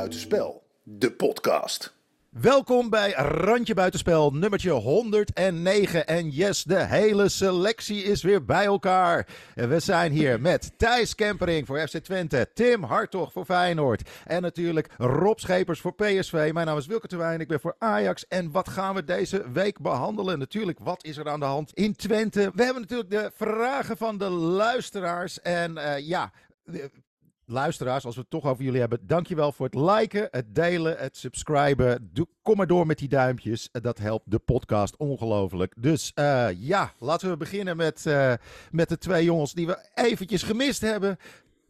Buitenspel, de podcast. Welkom bij Randje Buitenspel, nummertje 109. En yes, de hele selectie is weer bij elkaar. We zijn hier met Thijs Kempering voor FC Twente, Tim Hartog voor Feyenoord en natuurlijk Rob Schepers voor PSV. Mijn naam is Wilke Terwijn, ik ben voor Ajax. En wat gaan we deze week behandelen? Natuurlijk, wat is er aan de hand in Twente? We hebben natuurlijk de vragen van de luisteraars. En uh, ja, luisteraars, als we het toch over jullie hebben, dankjewel voor het liken, het delen, het subscriben. Doe, kom maar door met die duimpjes. Dat helpt de podcast ongelooflijk. Dus uh, ja, laten we beginnen met, uh, met de twee jongens die we eventjes gemist hebben.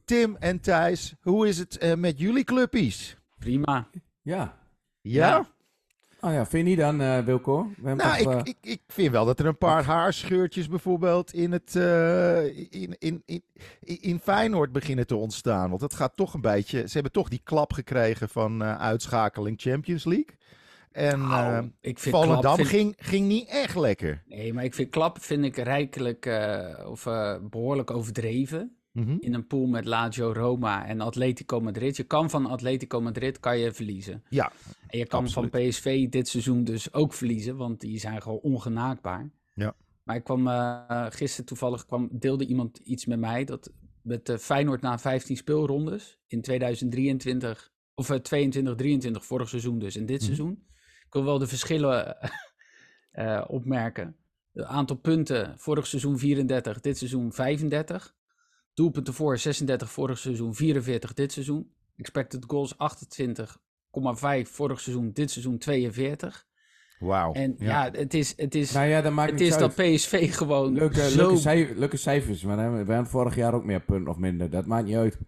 Tim en Thijs, hoe is het uh, met jullie clubpies? Prima. Ja. Ja? ja. Oh ja, vind je dan, uh, Wilco? nou, toch, ik, uh... ik, ik vind wel dat er een paar haarscheurtjes bijvoorbeeld in, het, uh, in, in, in, in Feyenoord beginnen te ontstaan. Want het gaat toch een beetje... Ze hebben toch die klap gekregen van uitschakeling Champions League. En nou, ik vind Volendam vind... ging, ging niet echt lekker. Nee, maar ik vind klap vind ik rijkelijk of behoorlijk overdreven. Mm -hmm. In een pool met Lazio, Roma en Atletico Madrid. Je kan van Atletico Madrid kan je verliezen. Ja, en je kan absoluut. van PSV dit seizoen dus ook verliezen, want die zijn gewoon ongenaakbaar. Ja. Maar ik kwam uh, gisteren toevallig, kwam, deelde iemand iets met mij, dat met de Feyenoord na 15 speelrondes in 2023, of uh, 22, 23, vorig seizoen dus, en dit mm -hmm. seizoen. Ik wil wel de verschillen uh, opmerken. Het aantal punten, vorig seizoen 34, dit seizoen 35. Doelpunten voor 36, vorig seizoen 44, dit seizoen. Expected goals 28,5 vorig seizoen, dit seizoen 42. Wauw. En ja. ja, het is, het is, nou ja, dat maakt het is dat PSV gewoon leuke, zo... leuke, cijfers, leuke cijfers, maar we hebben vorig jaar ook meer punten of minder. Dat maakt niet uit.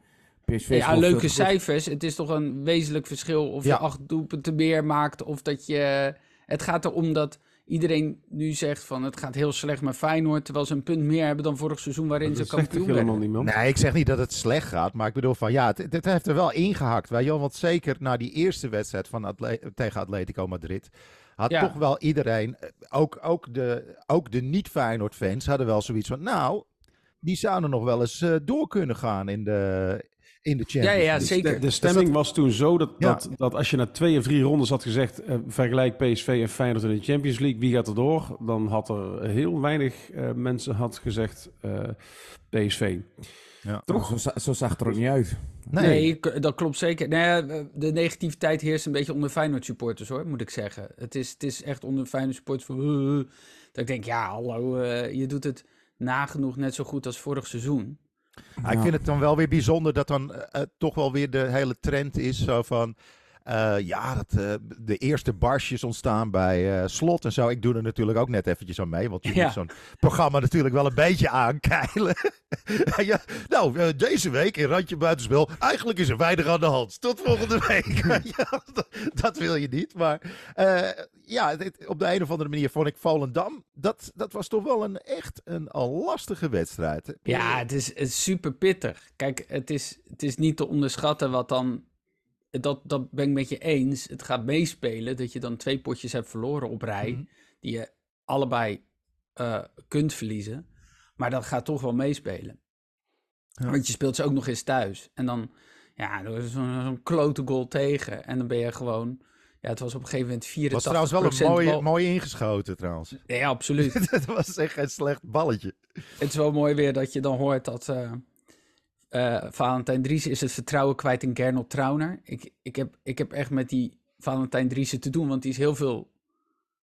PSV ja, leuke cijfers. Het is toch een wezenlijk verschil of ja. je acht doelpunten meer maakt of dat je... Het gaat erom dat iedereen nu zegt van het gaat heel slecht met Feyenoord, terwijl ze een punt meer hebben dan vorig seizoen waarin ze kampioen werden. Nee, ik zeg niet dat het slecht gaat, maar ik bedoel van ja, het, het heeft er wel ingehakt, weet je wel, want zeker na die eerste wedstrijd van Atle tegen Atletico Madrid had ja. toch wel iedereen, ook, ook de, ook de niet-Feyenoord fans hadden wel zoiets van, nou, die zouden nog wel eens uh, door kunnen gaan in de, in de Champions Ja, ja zeker. De, de stemming dat... was toen zo dat, ja. dat, dat als je na twee of drie rondes had gezegd... Uh, vergelijk PSV en Feyenoord in de Champions League, wie gaat er door? Dan had er heel weinig uh, mensen had gezegd uh, PSV. Ja. Toch? Zo, zo, zag het er ook niet uit. Nee, nee dat klopt zeker. Nee, de negativiteit heerst een beetje onder Feyenoord supporters hoor, moet ik zeggen. Het is, het is echt onder Feyenoord supporters van... dat ik denk, ja hallo, je doet het nagenoeg net zo goed als vorig seizoen. Ik vind het dan wel weer bijzonder dat dan uh, toch wel weer de hele trend is zo van... Uh, ja, dat, uh, de eerste barsjes ontstaan bij uh, Slot en zo. Ik doe er natuurlijk ook net eventjes aan mee, want je ja. moet zo'n programma natuurlijk wel een beetje aankeilen. ja, nou, deze week in Randje Buitenspel, eigenlijk is er weinig aan de hand. Tot volgende week. ja, dat, dat, wil je niet, maar ja, dit, op de een of andere manier vond ik Volendam, dat, dat was toch wel een echt een al lastige wedstrijd. Ja, het is, het is super pittig. Kijk, het is, het is niet te onderschatten wat dan dat, dat ben ik met je eens. Het gaat meespelen dat je dan twee potjes hebt verloren op rij. Mm -hmm. Die je allebei uh, kunt verliezen. Maar dat gaat toch wel meespelen. Ja. Want je speelt ze ook nog eens thuis. En dan, ja, er is zo'n zo klote goal tegen. En dan ben je gewoon... Ja, het was op een gegeven moment 84 was trouwens wel een mooi, bal... mooi ingeschoten trouwens. Ja, absoluut. het was echt een slecht balletje. Het is wel mooi weer dat je dan hoort dat... Uh, uh, Valentijn Dries is het vertrouwen kwijt in Gernot Trauner. Ik, ik, heb, ik heb echt met die Valentijn Driessen te doen, want die is heel veel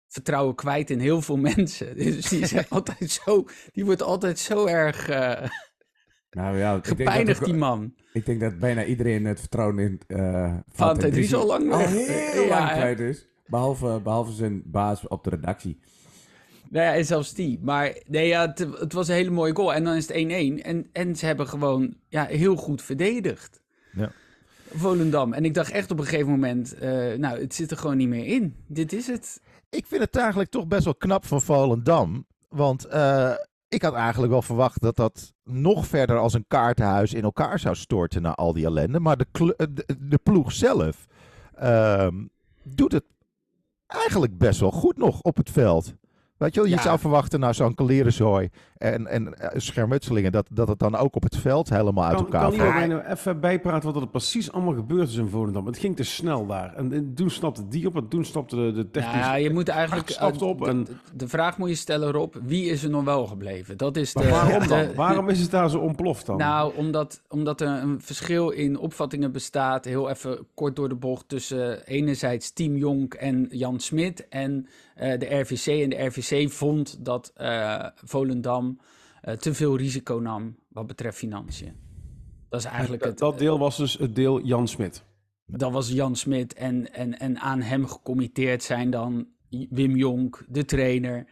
vertrouwen kwijt in heel veel mensen. Dus die, is altijd zo, die wordt altijd zo erg uh, nou, ja, gepijnigd, die man. Ik denk dat bijna iedereen het vertrouwen in uh, Valentijn Dries al lang, al heel ja, lang kwijt is. Behalve, behalve zijn baas op de redactie. Nou ja, en zelfs die. Maar nee, ja, het, het, was een hele mooie goal. En dan is het 1-1. En, en ze hebben gewoon ja, heel goed verdedigd. Ja. Volendam. En ik dacht echt op een gegeven moment, uh, nou, het zit er gewoon niet meer in. Dit is het. Ik vind het eigenlijk toch best wel knap van Volendam. Want uh, ik had eigenlijk wel verwacht dat dat nog verder als een kaartenhuis in elkaar zou storten na al die ellende. Maar de, de, de ploeg zelf uh, doet het eigenlijk best wel goed nog op het veld. Weet je wel, je Ja. zou verwachten naar zo'n klerenzooi en, en eh, schermutselingen, dat, dat het dan ook op het veld helemaal uit Kan, elkaar kan valt. iemand mij nou even bijpraten wat er precies allemaal gebeurd is in Volendam? Het ging te snel daar. En, en toen stapte die op en toen stapte de, de technisch... Ja, je moet eigenlijk. eh, op de- en- de, de vraag moet je stellen, Rob: wie is er nog wel gebleven? Dat is de. Maar waarom dan? de- waarom is het daar zo ontploft dan? Nou, omdat, omdat er een verschil in opvattingen bestaat, heel even kort door de bocht, tussen enerzijds Team Jonk en Jan Smit en de RVC. En de RVC vond dat eh, Volendam eh, te veel risico nam wat betreft financiën. Dat is eigenlijk het. dat deel was dus het deel Jan Smit. Dat was Jan Smit en, en, en aan hem gecommitteerd zijn dan Wim Jonk, de trainer,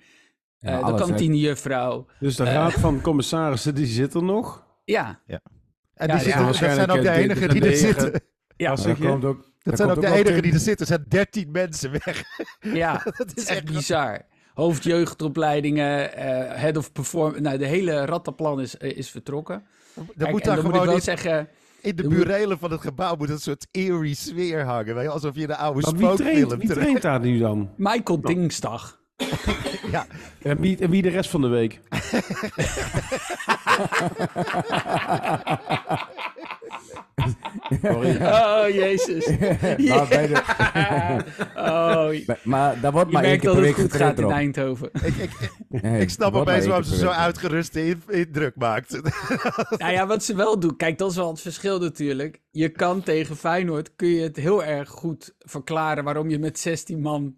Ja, eh, de kantinejuffrouw. Dus de Eh. raad van commissarissen, die zit er nog. Ja, En Ja, die ja, zitten, dat zijn ook de eh, enigen dit- die dit er zitten. enige- ja, komt ook, Dat daar zijn ook de enigen die er zitten. Er zijn 13 mensen weg. Ja, Dat het is echt bizar. Hoofdjeugdopleidingen, eh head of performance. Nou, de hele rattenplan is, eh, is vertrokken. Dan Kijk, moet daar dan moet gewoon wel in, zeggen, in de moet- burelen van het gebouw moet een soort eerie sfeer hangen. Alsof je in de oude spookfilm wie traint daar nu dan? Michael Dingsdag. En wie, en wie de rest van de week? Sorry. Oh, jezus. Maar bij de- Oh, je maar daar wordt maar één merkt keer dat per het week goed getraind gaat in. Eindhoven. Ik, ik, Nee, ik snap er opeens waarom ze zo week. uitgeruste in- indruk maakt. Nou ja, wat ze wel doen, kijk, dat is wel het verschil natuurlijk. Je kan tegen Feyenoord, kun je het heel erg goed verklaren waarom je met 16 man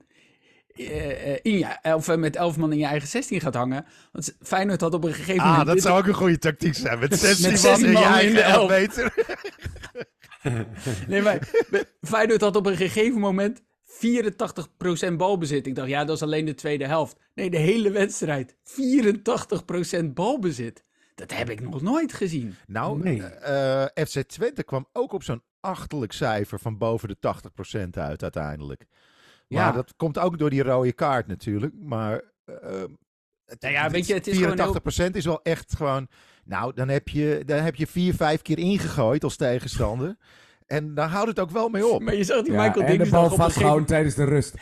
in je, of eh, met 11 man in je eigen 16 gaat hangen. Want Feyenoord had op een gegeven Ah, moment... dat dit- zou ook een goede tactiek zijn. Met 16 Met man 16 in je man in eigen de 11 elf. meter. Nee, maar Feyenoord had op een gegeven moment 84% balbezit. Ik dacht, ja, dat is alleen de tweede helft. Nee, de hele wedstrijd. 84% balbezit. Dat heb ik nog nooit gezien. Nou, Nee. eh, FC Twente kwam ook op zo'n achterlijk cijfer van boven de 80% uit uiteindelijk. Maar Ja. dat komt ook door die rode kaart natuurlijk. Maar eh, het- Nou ja, weet je, het is gewoon 84% is wel echt gewoon... Nou, dan heb, je, dan heb je vier, vijf keer ingegooid als tegenstander. En daar houdt het ook wel mee op. Maar je zag die Ja, Michael en de Dingsdag bal op een gegeven vastgehouden tijdens de rust.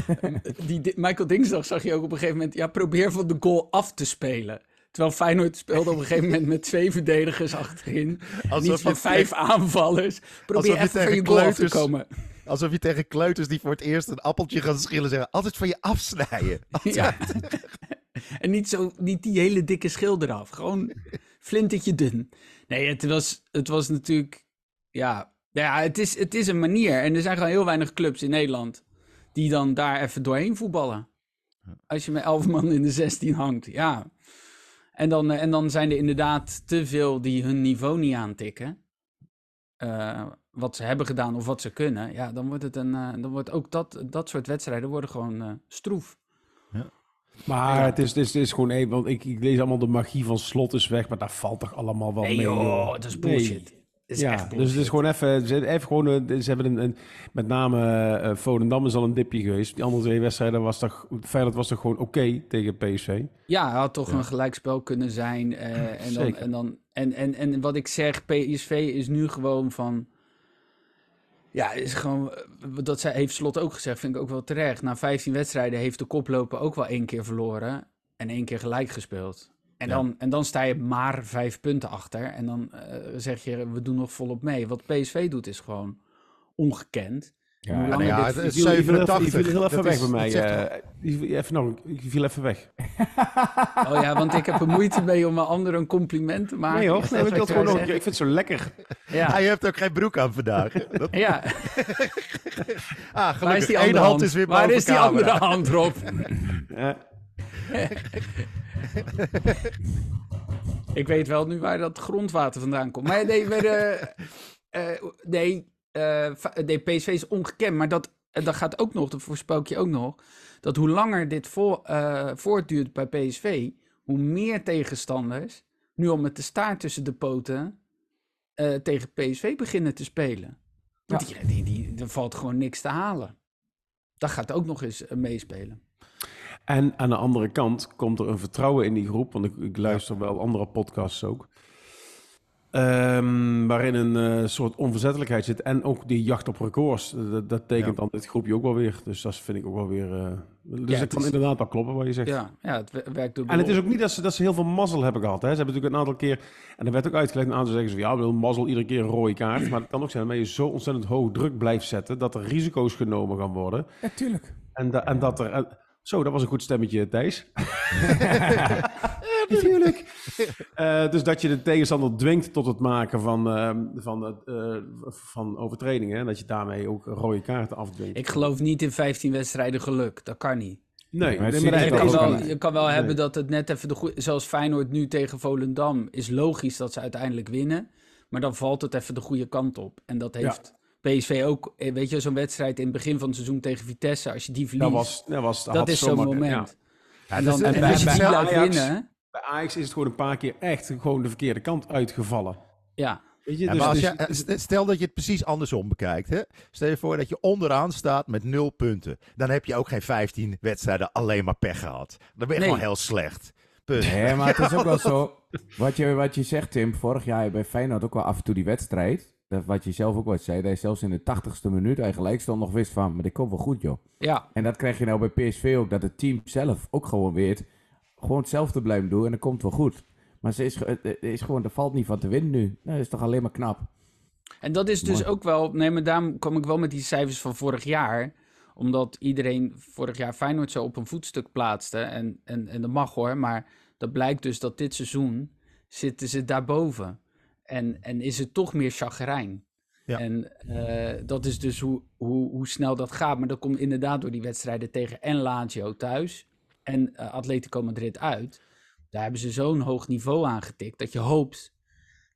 die Di- Michael Dingsdag zag je ook op een gegeven moment... Ja, probeer van de goal af te spelen. Terwijl Feyenoord speelde op een gegeven moment met twee verdedigers achterin. Alsof Niet van vijf aanvallers. Probeer even van je goal af te komen. Alsof je tegen kleuters die voor het eerst een appeltje gaan schillen zeggen... Altijd van je afsnijden. Ja. en niet, zo, niet die hele dikke schil eraf. Gewoon flintertje dun. Nee, het was, het was natuurlijk... Ja, ja het, is, het is een manier. En er zijn gewoon heel weinig clubs in Nederland... die dan daar even doorheen voetballen. Als je met elf man in de 16 hangt, ja. En dan, eh, en dan zijn er inderdaad te veel die hun niveau niet aantikken. Eh, wat ze hebben gedaan of wat ze kunnen. Ja, dan wordt het een... eh, dan wordt ook dat, dat soort wedstrijden worden gewoon eh, stroef. Maar het, is, het, is, het is gewoon even, want ik, ik lees allemaal de magie van slot is weg, maar daar valt toch allemaal wel Nee mee. joh, dat is bullshit. Nee. Is ja, echt dus het is gewoon even, ze, even gewoon, eh, ze hebben een, een met name eh Volendam is al een dipje geweest. Die andere twee wedstrijden was toch, Feyenoord was toch gewoon oké tegen PSV. Ja, het had toch een gelijkspel kunnen zijn. eh, en, dan, Zeker. en, dan, en, en, en wat ik zeg, PSV is nu gewoon van... Ja, is gewoon, eh, dat zij, heeft Slot ook gezegd, vind ik ook wel terecht. Na 15 wedstrijden heeft de koploper ook wel één keer verloren en één keer gelijk gespeeld. En, Ja. dan, en dan sta je maar vijf punten achter. En dan eh, zeg je, we doen nog volop mee. Wat PSV doet is gewoon ongekend. Ja, ja, dit- het is Je viel- je viel even- 87. Je viel heel even weg is- bij mij. eh, even, nog, je viel even weg. Oh ja, want ik heb er moeite mee om een ander een compliment te maken. Nee hoor, nee, ik, gewoon nog, ik vind het zo lekker. Ja. Ah, je hebt ook geen broek aan vandaag. Dat, Ja, ah, waar is gelukkig. die Eén hand hand? is weer Waar is die camera. andere hand, Rob? Ja. Ik weet wel nu waar dat grondwater vandaan komt. Maar nee, maar, eh, eh, nee, eh, va- nee, PSV is ongekend. Maar dat, en dat gaat ook nog, dat voorspel ik je ook nog. Dat hoe langer dit voor, eh, voortduurt bij PSV, hoe meer tegenstanders nu al met de staart tussen de poten eh, tegen PSV beginnen te spelen. Want die, die, die, er valt gewoon niks te halen. Dat gaat ook nog eens eh, meespelen. En aan de andere kant komt er een vertrouwen in die groep, want ik, ik luister wel andere podcasts ook. Ehm, waarin een eh, soort onverzettelijkheid zit. En ook die jacht op records. Dat, dat tekent dan dit groepje ook wel weer. Dus dat vind ik ook wel weer... eh, dus Ja, het het kan is- inderdaad wel kloppen wat je zegt. Ja, ja het wer- werkt dubbel En het is ook niet dat ze, dat ze heel veel mazzel hebben gehad. Hè. Ze hebben natuurlijk een aantal keer... En er werd ook uitgelegd, een aantal zeggen ze... van, Ja, wil mazzel iedere keer een rode kaart. Maar het kan ook zijn dat je zo ontzettend hoog druk blijft zetten... dat er risico's genomen gaan worden. Natuurlijk. En, da- en dat er... en- zo, dat was een goed stemmetje, Thijs. natuurlijk. Eh, dus dat je de tegenstander dwingt tot het maken van, ehm, van, het, eh, van overtredingen. En dat je daarmee ook rode kaarten afdwingt. Ik geloof niet in 15 wedstrijden geluk. Dat kan niet. Nee, Maar nee, zie maar je kan, wel, niet. je kan wel Nee. hebben dat het net even de goede... Zoals Feyenoord nu tegen Volendam is logisch dat ze uiteindelijk winnen. Maar dan valt het even de goede kant op. En dat heeft PSV ook... eh, Weet je, zo'n wedstrijd in het begin van het seizoen tegen Vitesse. Als je die verliest, Dat, was, dat, was, dat had is zo'n moment. ja. En dan dus- en en als je die bij laat Ajax- winnen... Bij Ajax is het gewoon een paar keer echt gewoon de verkeerde kant uitgevallen. Ja, Weet je, Ja, dus, maar als dus- je, eh, st- stel dat je het precies andersom bekijkt. Hè? Stel je voor dat je onderaan staat met nul punten. Dan heb je ook geen 15 wedstrijden alleen maar pech gehad. Dan ben je Nee. gewoon heel slecht. Punt. Nee, maar het is ook wel zo. Wat je, wat je zegt, Tim, vorig jaar bij Feyenoord ook wel af en toe die wedstrijd. Dat, wat je zelf ook wel zei, dat je zelfs in de tachtigste minuut eigenlijk stond nog wist van, maar dit komt wel goed, joh. ja. En dat krijg je nou bij PSV ook, dat het team zelf ook gewoon weet, gewoon hetzelfde blijven doen en dat komt wel goed. Maar ze is, is gewoon, er valt niet van te winnen nu. Nou, dat is toch alleen maar knap. En dat is dus Mooi. ook wel... Nee, maar daarom kwam ik wel met die cijfers van vorig jaar. Omdat iedereen vorig jaar Feyenoord zo op een voetstuk plaatste. En, en, en dat mag hoor, maar dat blijkt dus dat dit seizoen zitten ze daarboven. En, en is het toch meer chagrijn. Ja. En eh, dat is dus hoe, hoe, hoe snel dat gaat. Maar dat komt inderdaad door die wedstrijden tegen en Lazio thuis en eh, Atletico Madrid uit. Daar hebben ze zo'n hoog niveau aangetikt dat je hoopt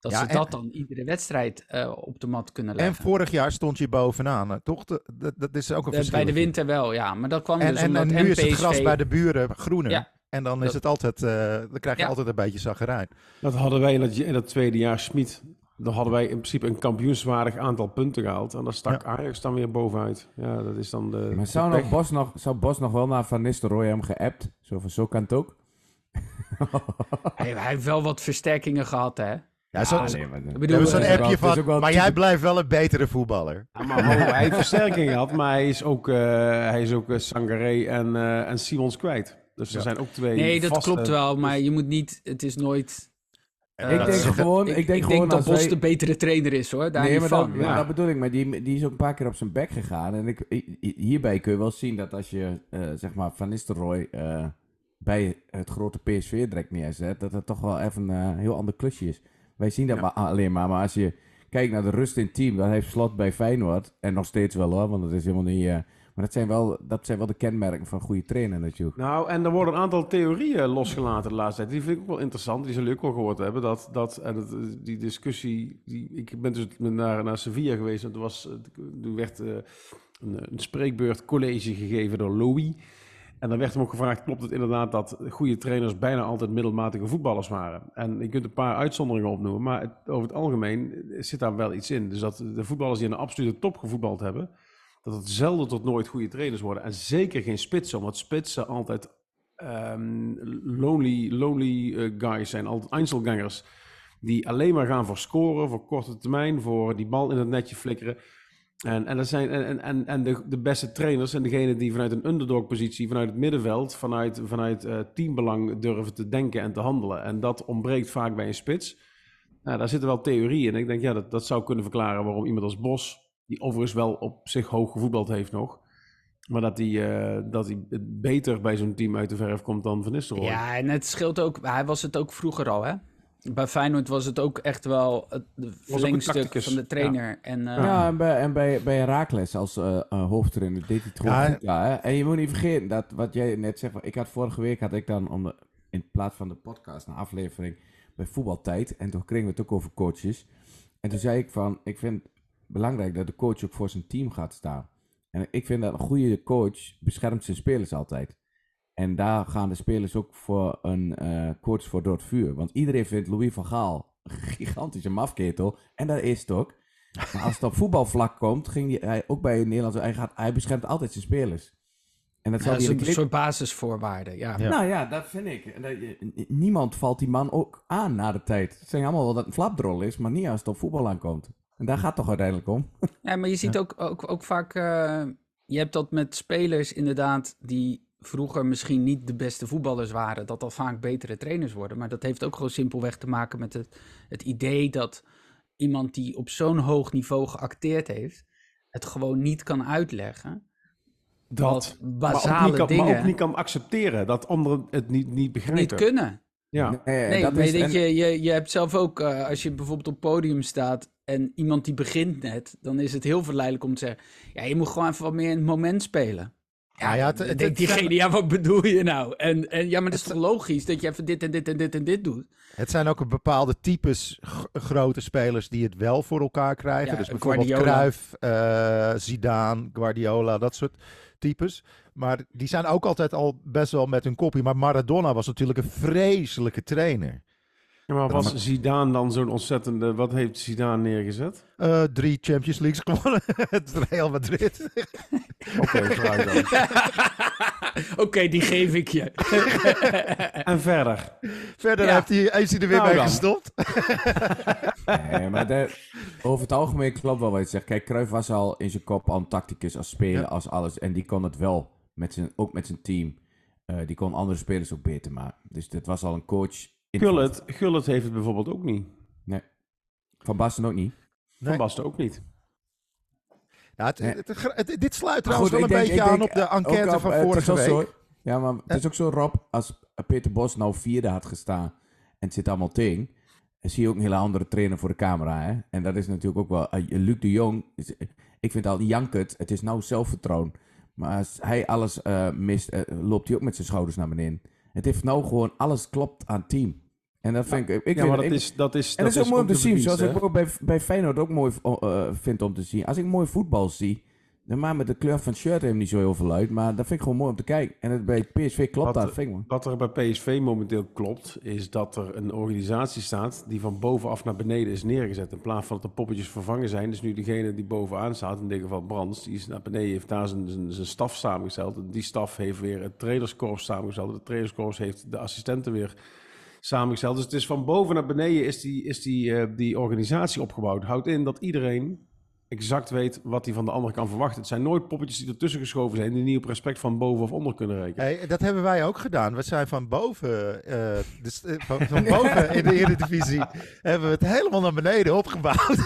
dat Ja, ze en- dat dan iedere wedstrijd eh, op de mat kunnen En leggen. vorig jaar stond je bovenaan. hè, Toch? Dat, dat is ook een Eh, verschil. bij de winter wel, ja. Maar dat kwam En, dus en, omdat en nu is het gras bij de buren groener. Ja. En dan is Dat- het altijd, eh, dan krijg je Ja. altijd een beetje zaggerijn. Dat hadden wij in dat, in dat tweede jaar Schmid. Dan hadden wij in principe een kampioenswaardig aantal punten gehaald. En dan stak Ajax dan weer bovenuit. Ja, dat is dan de. Maar zou, nog Bos nog, zou Bos nog wel naar Van Nistelrooy hem geappt? Zo van, zo kan het ook? Hij, hij heeft wel wat versterkingen gehad, hè. Ja, zo, Ah, nee, zo'n is appje van, maar jij blijft wel een betere voetballer. Ja, maar ho, hij heeft versterking gehad, maar hij is ook, eh hij is ook eh, Sangaré en, eh, en Simons kwijt. Dus er Ja. zijn ook twee. nee, dat vaste- klopt wel. Maar je moet niet... Het is nooit... Eh, ik denk gewoon, ik, denk gewoon dat Bos wij- de betere trainer is, hoor. Daar nee, maar, van. dat, maar ja. dat bedoel ik. Maar die, die is ook een paar keer op zijn bek gegaan. En ik, hi- hierbij kun je wel zien dat als je, eh, zeg maar, Van Nistelrooy eh, bij het grote PSV direct neerzet, dat het toch wel even een heel ander klusje is. Wij zien dat Ja. maar alleen maar. Maar als je kijkt naar de rust in het team, dat heeft Slot bij Feyenoord. En nog steeds wel hoor, want dat is helemaal niet... maar dat zijn, wel, dat zijn wel de kenmerken van goede trainer natuurlijk. Nou, en er worden een aantal theorieën losgelaten de laatste tijd. Die vind ik ook wel interessant. Die zullen jullie ook wel gehoord hebben. Dat, dat, en het, die discussie. Die, ik ben dus naar, naar Sevilla geweest. En toen, was, werd eh, een, een spreekbeurt college gegeven door Louis. En dan werd hem ook gevraagd: klopt het inderdaad dat goede trainers bijna altijd middelmatige voetballers waren? En je kunt een paar uitzonderingen opnoemen. Maar over het algemeen zit daar wel iets in. Dus dat de voetballers die aan de absolute top gevoetbald hebben dat het zelden tot nooit goede trainers worden. En zeker geen spitsen, omdat spitsen altijd ehm, lonely, lonely eh, guys zijn, altijd Einzelgangers. Die alleen maar gaan voor scoren, voor korte termijn, voor die bal in het netje flikkeren. En, en, dat zijn, en, en, en de, de beste trainers zijn degene die vanuit een underdog-positie, vanuit het middenveld, vanuit, vanuit eh, teambelang durven te denken en te handelen. En dat ontbreekt vaak bij een spits. Nou, daar zitten wel theorieën in. Ik denk, ja, dat, dat zou kunnen verklaren waarom iemand als Bos, die overigens wel op zich hoog gevoetbald heeft nog, maar dat hij, eh, dat hij beter bij zo'n team uit de verf komt dan Van Nistelrooy. Ja, en het scheelt ook... Hij was het ook vroeger al, hè. Bij Feyenoord was het ook echt wel het verlengstuk van de trainer. En, eh, Ja, en bij, en bij, bij Herakles als eh, hoofdtrainer deed hij het gewoon Ja, goed daar, hè? En je moet niet vergeten dat wat jij net zegt. Ik had vorige week had ik dan om de, in plaats van de podcast een aflevering bij voetbaltijd. En toen kregen we het ook over coaches. En toen zei ik van, ik vind belangrijk dat de coach ook voor zijn team gaat staan. En ik vind dat een goede coach beschermt zijn spelers altijd. En daar gaan de spelers ook voor een eh, coach voor door het vuur. Want iedereen vindt Louis van Gaal een gigantische mafketel. En dat is het ook. Maar als het op voetbalvlak komt, ging hij ook bij Nederland. Hij, gaat, hij beschermt altijd zijn spelers. En dat Ja, zal dat die is een soort basisvoorwaarden, ja. Ja. Nou ja, dat vind ik. En dat je- Niemand valt die man ook aan na de tijd. Ze zeggen allemaal wel dat het een flapdrol is, maar niet als het op voetbal aankomt. En daar gaat het toch uiteindelijk om. Ja, maar je ziet ook, ook, ook vaak, eh, je hebt dat met spelers inderdaad die vroeger misschien niet de beste voetballers waren, dat al vaak betere trainers worden. Maar dat heeft ook gewoon simpelweg te maken met het, het idee dat iemand die op zo'n hoog niveau geacteerd heeft, het gewoon niet kan uitleggen. Dat. Wat Maar ook, basale niet kan, dingen maar ook niet kan accepteren dat anderen het niet, niet begrijpen. niet kunnen. Ja. Nee, Nee, dat maar is, weet en- je, je, je hebt zelf ook, eh, als je bijvoorbeeld op podium staat en iemand die begint net, dan is het heel verleidelijk om te zeggen, ja, je moet gewoon even wat meer in het moment spelen. Ja, ja, het- het- het- diegene, ja, wat bedoel je nou? En, en ja, maar dat is toch logisch dat je even dit en dit en dit en dit doet? Het zijn ook een bepaalde types grote spelers die het wel voor elkaar krijgen. Ja, dus bijvoorbeeld Guardiola. Cruyff, eh, Zidane, Guardiola, dat soort types. Maar die zijn ook altijd al best wel met hun kopie. Maar Maradona was natuurlijk een vreselijke trainer. Ja, maar was Zidane dan zo'n ontzettende... Wat heeft Zidane neergezet? Eh, drie Champions Leagues gewonnen. het Real Madrid. Oké, vooruit dan. Oké, die geef ik je. En verder. Verder Ja. heeft hij, is hij er weer Nou dan. gestopt. Nee, maar de- over het algemeen klopt wel wat je zegt. Kijk, Cruijff was al in zijn kop al een tacticus, als speler, Ja. als alles. En die kon het wel, met zijn, ook met zijn team. Eh, die kon andere spelers ook beter maken. Dus dit was al een coach. In- Gullit, Gullit heeft het bijvoorbeeld ook niet. Nee. Van Basten ook niet. Van. Basten ook niet. Ja, het, Nee. het- het- het- dit sluit trouwens goed, wel een denk- beetje aan denk, op de eh, enquête op- van is vorige week. zo- ja, maar het is ook zo, Rob, als Peter Bos nou vierde had gestaan en het zit allemaal tegen, dan zie je ook een hele andere trainer voor de camera. Hè? En dat is natuurlijk ook wel... eh, Luc de Jong, is- ik vind al jankert, het is nou zelfvertrouwen. Maar als hij alles eh, mist, eh, loopt hij ook met zijn schouders naar beneden. Het heeft nou gewoon, alles klopt aan het team. En dat vind ik... ik ja, maar dat ik- is, dat is, en dat is ook mooi om te zien, zoals ik ook bij, bij Feyenoord ook mooi eh, vind om te zien. Als ik mooi voetbal zie, dan maakt met de kleur van het shirt hem niet zo heel veel uit. Maar dat vind ik gewoon mooi om te kijken. En het, bij PSV klopt Wat, dat, vind ik. Wat er bij PSV momenteel klopt, is dat er een organisatie staat die van bovenaf naar beneden is neergezet. In plaats van dat de poppetjes vervangen zijn. Dus nu degene die bovenaan staat, in dit geval Brands, die is naar beneden, heeft daar zijn, zijn, zijn staf samengesteld. En die staf heeft weer het trainerskorps samengesteld. De trainerskorps heeft de assistenten weer samengesteld. Dus het is van boven naar beneden is die, is die, eh, die organisatie opgebouwd. Houdt in dat iedereen exact weet wat hij van de ander kan verwachten. Het zijn nooit poppetjes die ertussen geschoven zijn, die niet op respect van boven of onder kunnen rekenen. Hey, dat hebben wij ook gedaan. We zijn van boven, eh, dus, eh, van, van boven in de Eredivisie, hebben we het helemaal naar beneden opgebouwd.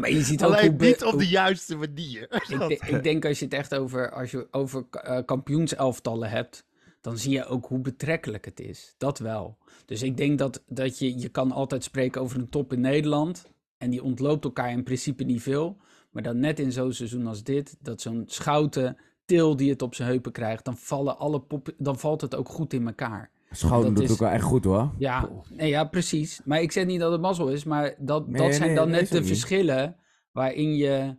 Maar je ziet ook Alleen be- niet op de juiste manier. Ik, ik denk als je het echt over, als je over kampioenselftallen hebt, dan zie je ook hoe betrekkelijk het is. Dat wel. Dus ik denk dat, dat je, je kan altijd spreken over een top in Nederland. En die ontloopt elkaar in principe niet veel. Maar dan net in zo'n seizoen als dit, dat zo'n schouten til die het op zijn heupen krijgt, dan, vallen alle pop, dan valt het ook goed in elkaar. Schouden dat doet is- ook wel echt goed hoor. Ja, nee, ja, precies. Maar ik zeg niet dat het mazzel is, maar dat, Nee, dat zijn dan dat net de niet. verschillen waarin je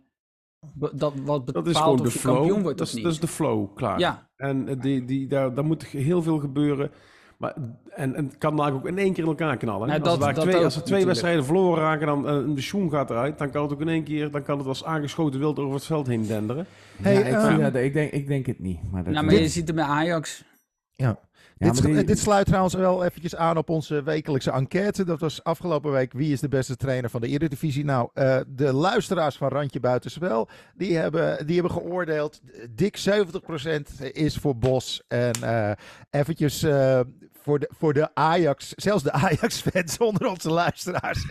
dat wat Dat is bepaalt de of je flow. kampioen wordt dat, of is, niet. dat is de flow, klaar. Ja, En eh, die, die, daar, daar moet heel veel gebeuren. Maar, en, en het kan eigenlijk ook in één keer in elkaar knallen. Nou, als, dat- er twee, ook als er twee natuurlijk. wedstrijden verloren raken dan uh, de schoen gaat eruit, dan kan het ook in één keer, dan kan het als aangeschoten wild over het veld heen denderen. Hey, ja, ik, eh, ik, denk, ik denk het niet. Maar dat nou, maar je ziet het met Ajax. Ja. Ja, dit, die- dit sluit trouwens wel eventjes aan op onze wekelijkse enquête. Dat was afgelopen week wie is de beste trainer van de Eredivisie. Nou, eh, de luisteraars van Randje Buitenspel, die hebben, die hebben geoordeeld. Dik 70% is voor Bos. En eh eventjes eh, voor, de, voor de Ajax, zelfs de Ajax-fans onder onze luisteraars. 0%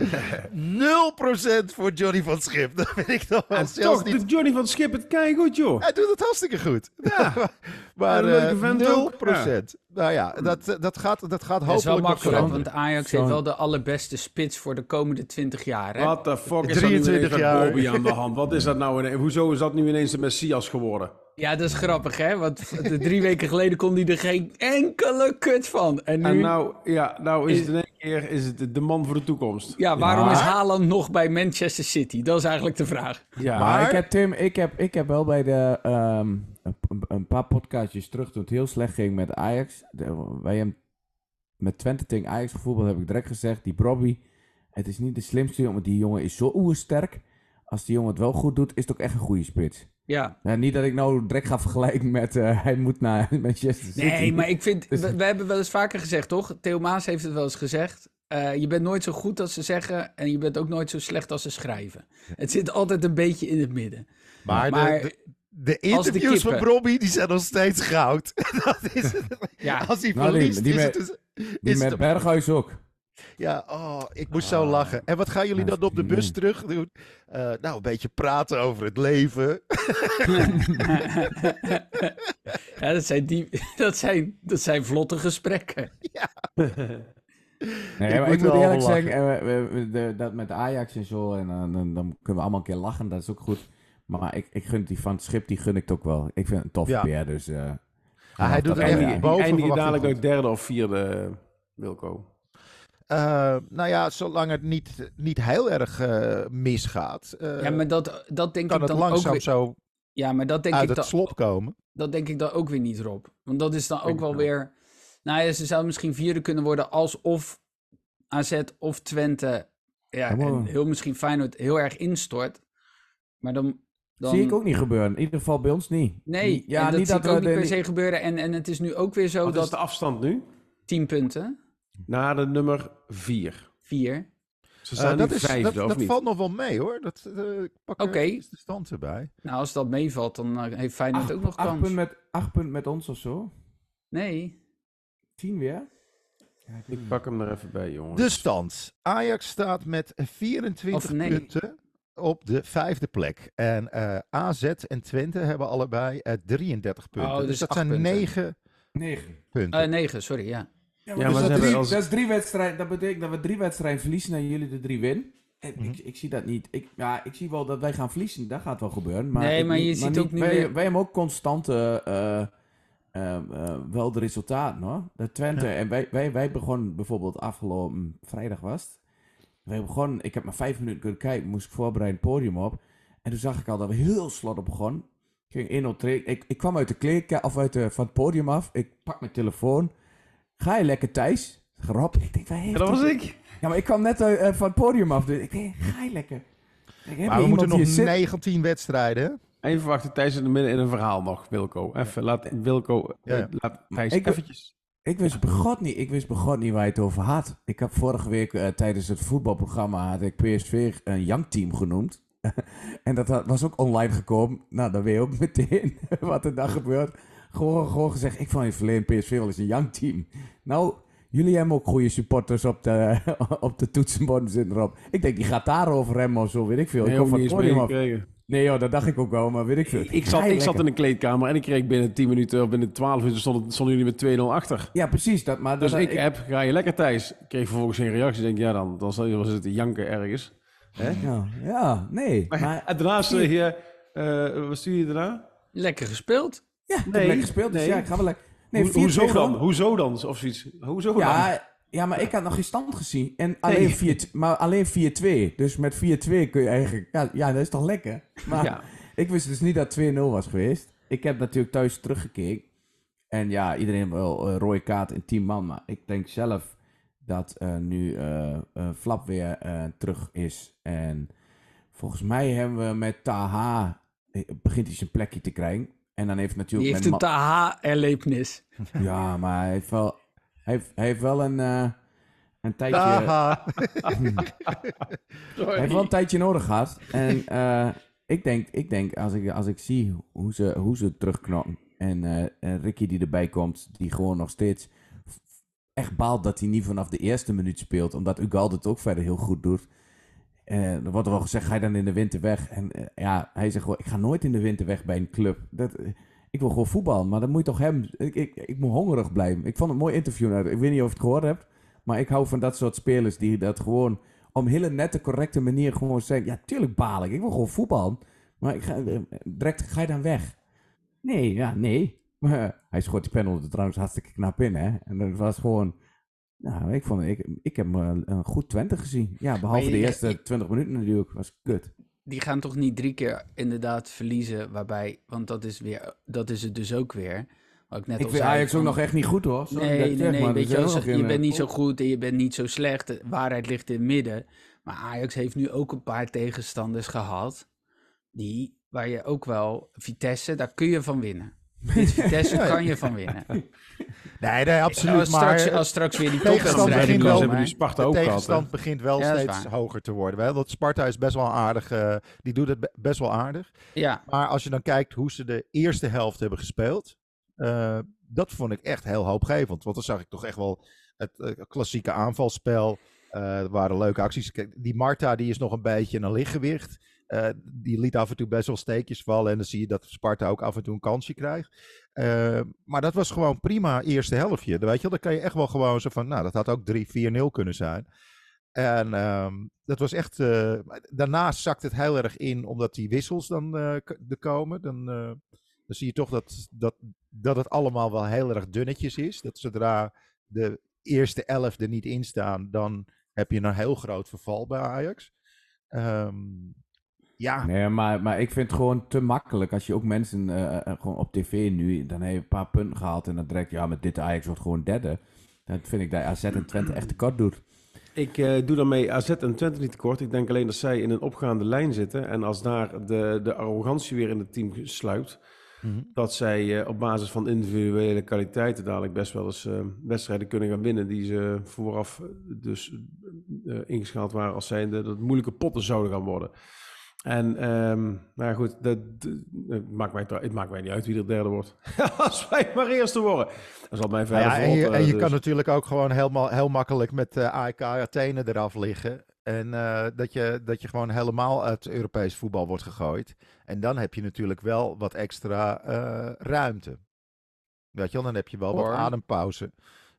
voor Johnny van Schip. Dat vind ik toch wel En zelfs toch, niet... de Johnny van Schip het goed, joh. Hij doet het hartstikke goed. Ja. maar een leuke eh, vent 0%. ook. Nou ja, dat, dat gaat, dat gaat Dat is wel hopelijk nog makkelijk, want Ajax heeft wel de allerbeste spits voor de komende 20 jaar. Hè? What the fuck is er nu 23 ineens met jaar. Bobby aan de hand? Wat is dat nou? ineens? Hoezo is dat nu ineens de Messias geworden? Ja, dat is grappig, hè? Want drie weken geleden kon hij er geen enkele kut van. En nu, En nou, ja, nou is Is- het in één keer is het de man voor de toekomst. ja, waarom Ja. is Haaland nog bij Manchester City? Dat is eigenlijk de vraag. Ja, Maar, Maar- ik heb Tim, ik heb, ik heb wel bij de ehm, een, een paar podcastjes terug toen het heel slecht ging met Ajax. De, wij hem met Twente tegen Ajax gevoetbald heb ik direct gezegd, die Brobby, het is niet de slimste jongen, maar die jongen is zo oersterk. Als die jongen het wel goed doet, is het ook echt een goede spits. Ja. Ja, niet dat ik nou direct ga vergelijken met eh, hij moet naar Manchester City. Nee, maar ik vind... We, we hebben wel eens vaker gezegd, toch? Theo Maas heeft het wel eens gezegd. eh, je bent nooit zo goed als ze zeggen en je bent ook nooit zo slecht als ze schrijven. Het zit altijd een beetje in het midden. Maar, Maar de, de, de als de interviews van Robbie, die zijn nog steeds goud. dat is, Ja. Als hij Nou, die- verliest, die is met- het... dus- Die is met het- Berghuis ook. Ja, oh, ik moest zo lachen. En wat gaan jullie Ja, dan op de bus terug doen? Eh, nou, een beetje praten over het leven. ja, dat zijn, die, dat, zijn, dat zijn vlotte gesprekken. Nee, Ik maar moet ik moet wel eerlijk zeggen, eh, dat met Ajax en zo, en eh, dan, dan kunnen we allemaal een keer lachen, dat is ook goed. Maar ik, ik gun die van het schip, die gun ik het ook wel. Ik vind het een tof Ja. dus... eh, Ah, hij doet het echt ja. boven je verwachting dadelijk nog derde of vierde, Wilco? Eh, nou ja, zolang het niet, niet heel erg eh, misgaat, eh, ja, maar dat, dat denk kan ik het dan ook langzaam weer... zo Ja, maar dat denk, uit ik het dan, slop komen. dat denk ik dan ook weer niet, Rob. Want dat is dan ook wel weer... Nou ja, ze zou misschien vierde kunnen worden als of AZ of Twente... Ja, en heel misschien Feyenoord heel erg instort. Maar dan... dan Zie ik ook niet gebeuren. In ieder geval bij ons niet. Nee, ja, en dat niet zie dat ik ook niet de- per se gebeuren. En, en het is nu ook weer zo Wat is dat de afstand nu? 10 punten, Naar de nummer vier. 4. Ze Eh, staan dat is, vijfde, dat, of dat niet? valt nog wel mee hoor. Dat, ik pak Oké. even de stand erbij. Nou, als dat meevalt, dan eh, heeft Feyenoord Acht, ook nog acht kans. punten met, acht punten met ons of zo. Nee. Tien weer. Ik pak hem er even bij, jongens. De stand. Ajax staat met 24 Of nee. punten op de vijfde plek. En eh, AZ en Twente hebben allebei eh, 33 punten. Oh, dus, dus dat zijn punten. 9 Negen. punten. Eh 9, sorry, ja. Ja, Ja, maar, maar dus dat, hebben drie, als- dat is drie wedstrijden. Dat betekent dat we drie wedstrijden verliezen en jullie de drie winnen. En Mhm. ik, ik zie dat niet. Ik, ja, ik zie wel dat wij gaan verliezen. Dat gaat wel gebeuren. Maar Nee, maar niet- je ziet niet- ook nu wij, hebben ook constante eh, eh, eh, wel de resultaten hoor. De Twente. En wij, wij, wij begonnen bijvoorbeeld afgelopen vrijdag was het. Wij begonnen, ik heb maar vijf minuten kunnen kijken, moest ik voorbereiden het podium op. En toen zag ik al dat we heel slot op begonnen. Ik ging 1-0 tre- ik, ik kwam uit de kleedkamer, of uit de, van het podium af. Ik pak mijn telefoon. Ga je lekker Thijs? Rob, ik denk, waar heeft dat was ik. ja, maar ik kwam net uit, eh, van het podium af. Dus ik denk, ga je lekker. Ik denk, maar we moeten nog hier zit- 19 wedstrijden. Even wachten, Thijs in het midden in een verhaal nog, Wilco. Even, laat Wilco, Ja, ja. eh, laat Thijs Ik- eventjes... Ik wist begot niet, ik wist begot niet waar je het over had. Ik heb vorige week eh, tijdens het voetbalprogramma had ik PSV een jankteam genoemd. en dat had- was ook online gekomen. Nou, dan weet je ook meteen wat er dan gebeurt. Gewoon, gewoon gezegd, ik vond in het verleden PSV wel eens een jankteam. Nou, jullie hebben ook goede supporters op de, op de toetsenborden zitten erop. Ik denk, die gaat daarover remmen of zo, weet ik veel. Nee, ik kom ook van niet het eens podium af. Nee joh, dat dacht ik ook wel, maar weet ik veel. Ik zat, ik zat in de kleedkamer en ik kreeg binnen 10 minuten, of binnen 12 minuten stonden, stonden jullie met 2-0 achter. Ja, precies. Dat, maar Dus dat, ik app, ga je lekker Thijs. Ik kreeg vervolgens geen reactie. Ik denk, ja dan, dan zal je wel zitten janken ergens. Hè? Ja, ja, nee. Maar, En daarna zeg je, eh, wat stuur je daarna? Lekker gespeeld. Ja, ik heb lekker gespeeld, dus nee. ja, ik ga wel lekker. Nee, 4-2 hoezo dan? Hoezo dan? Of zoiets. Hoezo dan? Ja, ja, maar ik had nog geen stand gezien. En alleen 4 maar alleen 4-2. Dus met 4-2 kun je eigenlijk... Ja, ja, dat is toch lekker? Maar Ja. ik wist dus niet dat 2-0 was geweest. Ik heb natuurlijk thuis teruggekeken. En ja, iedereen wel een rode kaart in 10 man. Maar ik denk zelf dat eh, nu eh, Flap weer terug is. En volgens mij hebben we met Taha... begint hij zijn plekje te krijgen. En dan heeft Die natuurlijk... heeft met een TH-erlevenis. Ja, maar hij heeft wel... Hij heeft, hij heeft wel een, eh, een tijdje... Hij heeft wel een tijdje nodig gehad. En eh, ik denk, ik denk als, ik, als ik zie hoe ze, hoe ze terugknokken. En, eh, en Ricky die erbij komt, die gewoon nog steeds echt baalt dat hij niet vanaf de eerste minuut speelt. Omdat Ugalde het ook verder heel goed doet. Eh, er wordt er wel gezegd, ga je dan in de winter weg? En eh, ja, hij zegt gewoon, ik ga nooit in de winter weg bij een club. Dat, eh, ik wil gewoon voetbal, maar dan moet je toch hem... Ik, ik, ik moet hongerig blijven. Ik vond het mooi interview. Ik weet niet of je het gehoord hebt. Maar ik hou van dat soort spelers die dat gewoon een hele nette, correcte manier gewoon zeggen... Ja, tuurlijk baal ik. Ik wil gewoon voetbal. Maar ik ga, direct ga je dan weg. Nee, ja, nee. Maar hij schoot die er trouwens hartstikke knap in, hè. En dat was gewoon... Nou, ik, vond, ik, ik heb eh, een goed Twente gezien. Ja, behalve de je- eerste 20 minuten natuurlijk. was kut. Die gaan toch niet drie keer inderdaad verliezen, waarbij... Want dat is, weer, dat is het dus ook weer. Wat ik net Ik al vind zei, Ajax ook nog echt niet goed, hoor. Sorry Nee, nee, nee. Weet je, je bent eh, niet zo goed en je bent niet zo slecht. De waarheid ligt in het midden. Maar Ajax heeft nu ook een paar tegenstanders gehad. Die, waar je ook wel... Vitesse, daar kun je van winnen. Dit Vitesse kan je van winnen. Nee, nee, absoluut. Als maar straks, als straks weer die tegenstand topwedstrijden begint Ze wel- komen... hebben die Sparta de ook tegenstand begint wel Ja, dat steeds hoger te worden. Wel, Want Sparta is best wel aardig. eh, die doet het be- best wel aardig. Ja, Maar als je dan kijkt hoe ze de eerste helft hebben gespeeld. eh, dat vond ik echt heel hoopgevend. Want dan zag ik toch echt wel het eh, klassieke aanvalspel. Er waren leuke acties. Kijk, die Marta die is nog een beetje een lichtgewicht. Eh, die liet af en toe best wel steekjes vallen. En dan zie je dat Sparta ook af en toe een kansje krijgt. Eh, maar dat was gewoon prima eerste helftje. Dan Weet je, wel, dan kan je echt wel gewoon zo van, nou, dat had ook 3-4-0 kunnen zijn. En ehm, dat was echt. eh, daarna zakt het heel erg in, omdat die wissels dan er komen. Dan, dan zie je toch dat, dat, dat het allemaal wel heel erg dunnetjes is. Dat zodra de eerste elf er niet in staan, dan heb je een heel groot verval bij Ajax. Ehm, ja, Nee, maar, maar ik vind het gewoon te makkelijk. Als je ook mensen eh, eh, gewoon op tv nu, dan heb je een paar punten gehaald en dan direct, ja, met dit Ajax wordt gewoon derde. Dan vind ik dat AZ en Twente echt tekort doet. Ik eh, doe daarmee AZ en Twente niet tekort. Ik denk alleen dat zij in een opgaande lijn zitten. En als daar de, de arrogantie weer in het team sluipt, Mhm. dat zij eh, op basis van individuele kwaliteiten dadelijk best wel eens eh, wedstrijden kunnen gaan winnen. Die ze vooraf eh, dus eh, ingeschaald waren als zijnde dat het moeilijke potten zouden gaan worden. En, ehm nou ja, goed, dat, maakt mij, het maakt mij niet uit wie er derde wordt. Als wij maar eerste worden. Dat zal mijn Nou verder ja, en je, vlot, en je dus. kan natuurlijk ook gewoon helemaal, heel makkelijk met eh AEK Athene eraf liggen. En eh, dat, je, dat je gewoon helemaal uit Europees voetbal wordt gegooid. En dan heb je natuurlijk wel wat extra eh, ruimte. Weet je wel, dan heb je wel Hoor. wat adempauze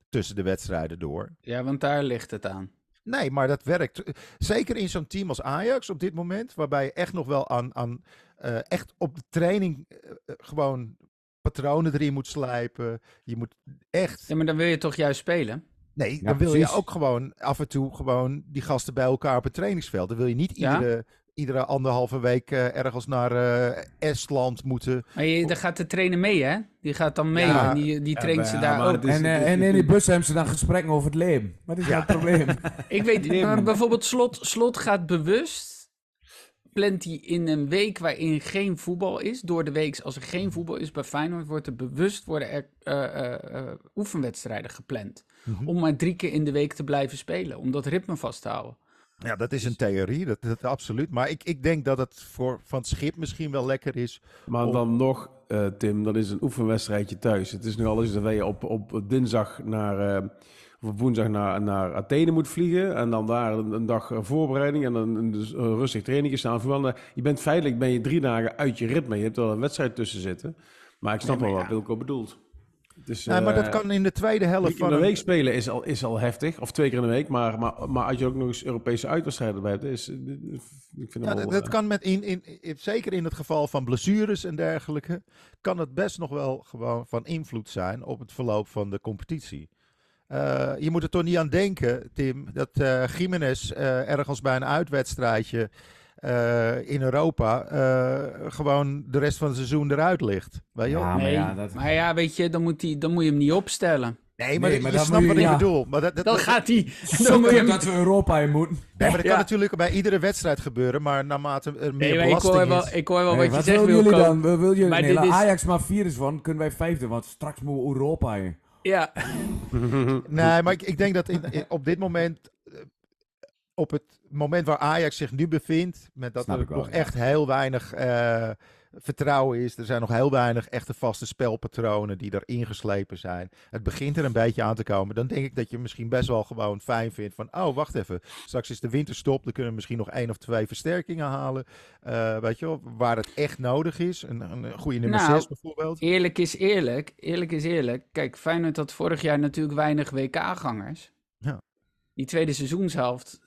tussen de wedstrijden door. ja, want daar ligt het aan. Nee, maar dat werkt. Zeker in zo'n team als Ajax op dit moment, waarbij je echt nog wel aan, aan eh, echt op de training eh, eh, gewoon patronen erin moet slijpen. Je moet echt. Ja, maar dan wil je toch juist spelen? Nee, Ja, dan wil je ook gewoon af en toe gewoon die gasten bij elkaar op het trainingsveld. Dan wil je niet Ja. Iedere, anderhalve week eh, ergens naar eh, Estland moeten. Maar je, daar gaat de trainer mee, hè? Die gaat dan mee Ja. en die, die traint ze Ja, daar ook. is- en, eh, is en in die bus hebben ze dan gesprekken over het leven. Wat is Ja. dat probleem? Ik weet, maar bijvoorbeeld Slot, Slot gaat bewust, plant hij in een week waarin geen voetbal is, door de week als er geen voetbal is bij Feyenoord, wordt er bewust worden er eh, eh, eh, oefenwedstrijden gepland. Om maar drie keer in de week te blijven spelen, om dat ritme vast te houden. Ja, dat is een theorie, dat, dat absoluut. Maar ik, ik denk dat het voor van het schip misschien wel lekker is. Maar Om- dan nog, eh, Tim, dat is een oefenwedstrijdje thuis. Het is nu al eens dat je op, op dinsdag naar, eh, of op woensdag naar, naar Athene moet vliegen. En dan daar een, een dag eh, voorbereiding en dan een, dus, een rustig training staan. Voetballen. Je bent feitelijk ben je drie dagen uit je ritme. Je hebt wel een wedstrijd tussen zitten. Maar ik snap Nee, maar wel ja. wat Wilco bedoelt. Is, Ja, maar dat eh, kan in de tweede helft Drie keer van in de een- week spelen is al, is al heftig. Of twee keer in de week. Maar, maar, maar als je ook nog eens Europese uitwedstrijden hebt. Is, ik vind Ja, wel, dat eh, kan met in, in, in- zeker in het geval van blessures en dergelijke, kan het best nog wel gewoon van invloed zijn op het verloop van de competitie. Eh, je moet er toch niet aan denken, Tim, dat eh Jiménez eh, ergens bij een uitwedstrijdje eh, in Europa eh, gewoon de rest van het seizoen eruit ligt. Weet je? Ja, maar nee, ja, dat- maar ja, weet je, dan moet, hij, dan moet je hem niet opstellen. Nee, maar, Nee, maar je snapt wat je- ik ja. bedoel. Maar dat, dat, Dan dat- gaat hij. Dan Zo moet je hem... dat we Europa in moeten. nee, maar dat Ja. kan natuurlijk bij iedere wedstrijd gebeuren, maar naarmate er meer Nee, ik hoor is... wel, ik hoor wel Hey, wat je zegt, willen jullie dan? Wil, wil jullie, Maar nee, dit is- Ajax maar vier is van, kunnen wij vijfde, want straks moeten we Europa in. Ja, Nee, maar ik, ik denk dat in, in- op dit moment, eh, op het moment waar Ajax zich nu bevindt, met dat Snap er wel, nog ja. echt heel weinig eh, vertrouwen is, er zijn nog heel weinig echte vaste spelpatronen die er ingeslepen zijn. Het begint er een beetje aan te komen. Dan denk ik dat je misschien best wel gewoon fijn vindt van, oh wacht even, straks is de winterstop, dan kunnen we misschien nog één of twee versterkingen halen. Eh, weet je wel, waar het echt nodig is. Een, een goede nummer Nou, 6 bijvoorbeeld. eerlijk is eerlijk. Eerlijk is eerlijk. Kijk, Feyenoord had vorig jaar natuurlijk weinig WK-gangers. Ja. Die tweede seizoenshelft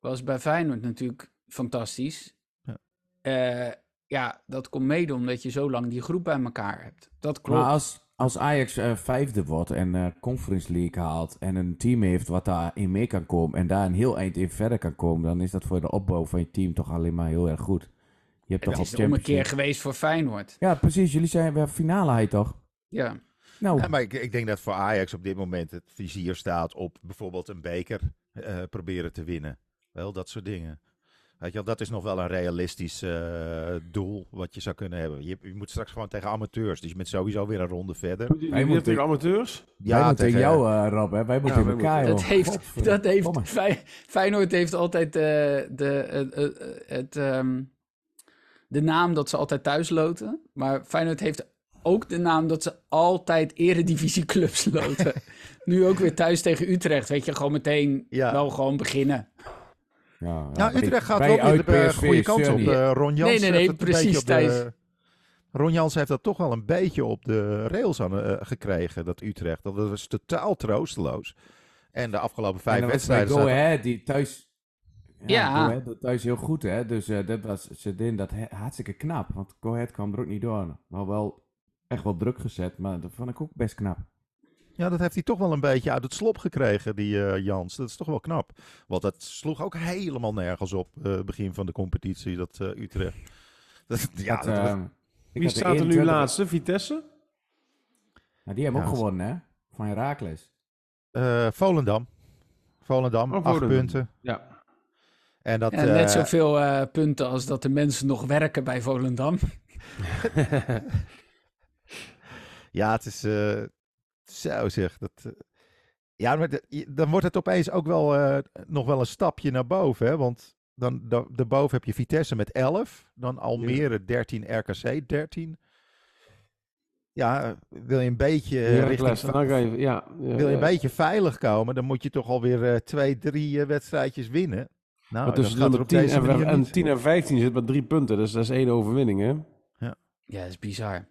was bij Feyenoord natuurlijk fantastisch. Ja. Eh, ja, dat komt mede omdat je zo lang die groep bij elkaar hebt. Dat klopt. Maar als, als Ajax eh, vijfde wordt en eh Conference League haalt en een team heeft wat daarin mee kan komen en daar een heel eind in verder kan komen, dan is dat voor de opbouw van je team toch alleen maar heel erg goed. Je hebt toch Het op is de ommekeer Champions geweest voor Feyenoord. Ja, precies. Jullie zijn weer finale hij toch? Ja. Nou, Ja, maar ik, ik denk dat voor Ajax op dit moment het vizier staat op bijvoorbeeld een beker eh, proberen te winnen. Wel, dat soort dingen. Weet je wel, dat is nog wel een realistisch eh, doel wat je zou kunnen hebben. Je, je moet straks gewoon tegen amateurs, dus je bent sowieso weer een ronde verder. Wij moeten- tegen amateurs? Wij moeten tegen jou, eh, Rob, hè? Wij moeten tegen elkaar, Dat joh. heeft, dat heeft Fey- Feyenoord heeft altijd eh, de, eh, eh, eh, het, ehm, de naam dat ze altijd thuis loten. Maar Feyenoord heeft ook de naam dat ze altijd eredivisieclubs loten. nu ook weer thuis tegen Utrecht. Weet je, gewoon meteen Ja. wel gewoon beginnen. Ja, Nou, Utrecht gaat wel weer de eh, goede kant op. Eh, Ron Jans Nee, nee, nee, heeft het een precies, op de-. Ron Jans heeft dat toch wel een beetje op de rails aan, eh, gekregen, dat Utrecht. Dat was totaal troosteloos. En de afgelopen En vijf wedstrijden... Go Ahead, die thuis... Ja. Go Ahead doet thuis heel goed, hè. Dus eh, dat was ze deden dat he- hartstikke knap. Want Go Ahead kwam er ook niet door. Maar wel echt wel druk gezet, maar dat vond ik ook best knap. Ja, dat heeft hij toch wel een beetje uit het slop gekregen, die eh, Jans. Dat is toch wel knap. Want dat sloeg ook helemaal nergens op, eh, begin van de competitie, dat eh, Utrecht. Dat, ja, Dat, Wie staat er nu 21 laatste? Vitesse? Nou, die hebben Ja, ook gewonnen, hè. Van Herakles. eh, Volendam. Volendam, Oh, acht Volendam. punten. Ja. En dat, Ja, net zoveel eh, punten als dat de mensen nog werken bij Volendam. Ja, het is. eh, zo zeg. Dat, eh, ja, maar de- dan wordt het opeens ook wel eh, nog wel een stapje naar boven. Hè? Want dan, da- daarboven heb je Vitesse met 11. Dan Almere 13, RKC 13. Ja, wil je een beetje, eh, richting, Heracles, en dan ga je, ja, wil je een eh, beetje veilig komen, dan moet je toch alweer eh, twee, drie eh, wedstrijdjes winnen. Nou, maar dat tussen gaat er op 10 deze en, manier en niet. 10 en 15 zit met drie punten. Dus dat is één overwinning, hè? Ja, dat is bizar.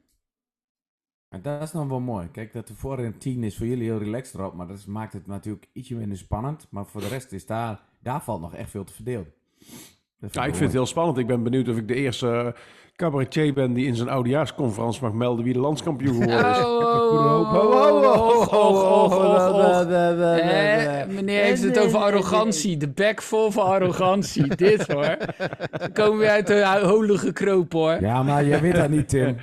En dat is dan wel mooi. Kijk, dat de voorin 10 is voor jullie heel relaxed erop. Maar dat maakt het natuurlijk ietsje minder spannend. Maar voor de rest is daar, daar valt nog echt veel te verdelen. Ja, ik vind het heel spannend. Ik ben benieuwd of ik de eerste eh, cabaretier ben die in zijn oudejaarsconferentie mag melden wie de landskampioen geworden is. Eh, meneer heeft het over arrogantie. De bek vol van arrogantie. Dit hoor. Dan komen we uit de holen gekropen hoor. Ja, maar jij weet dat niet, Tim.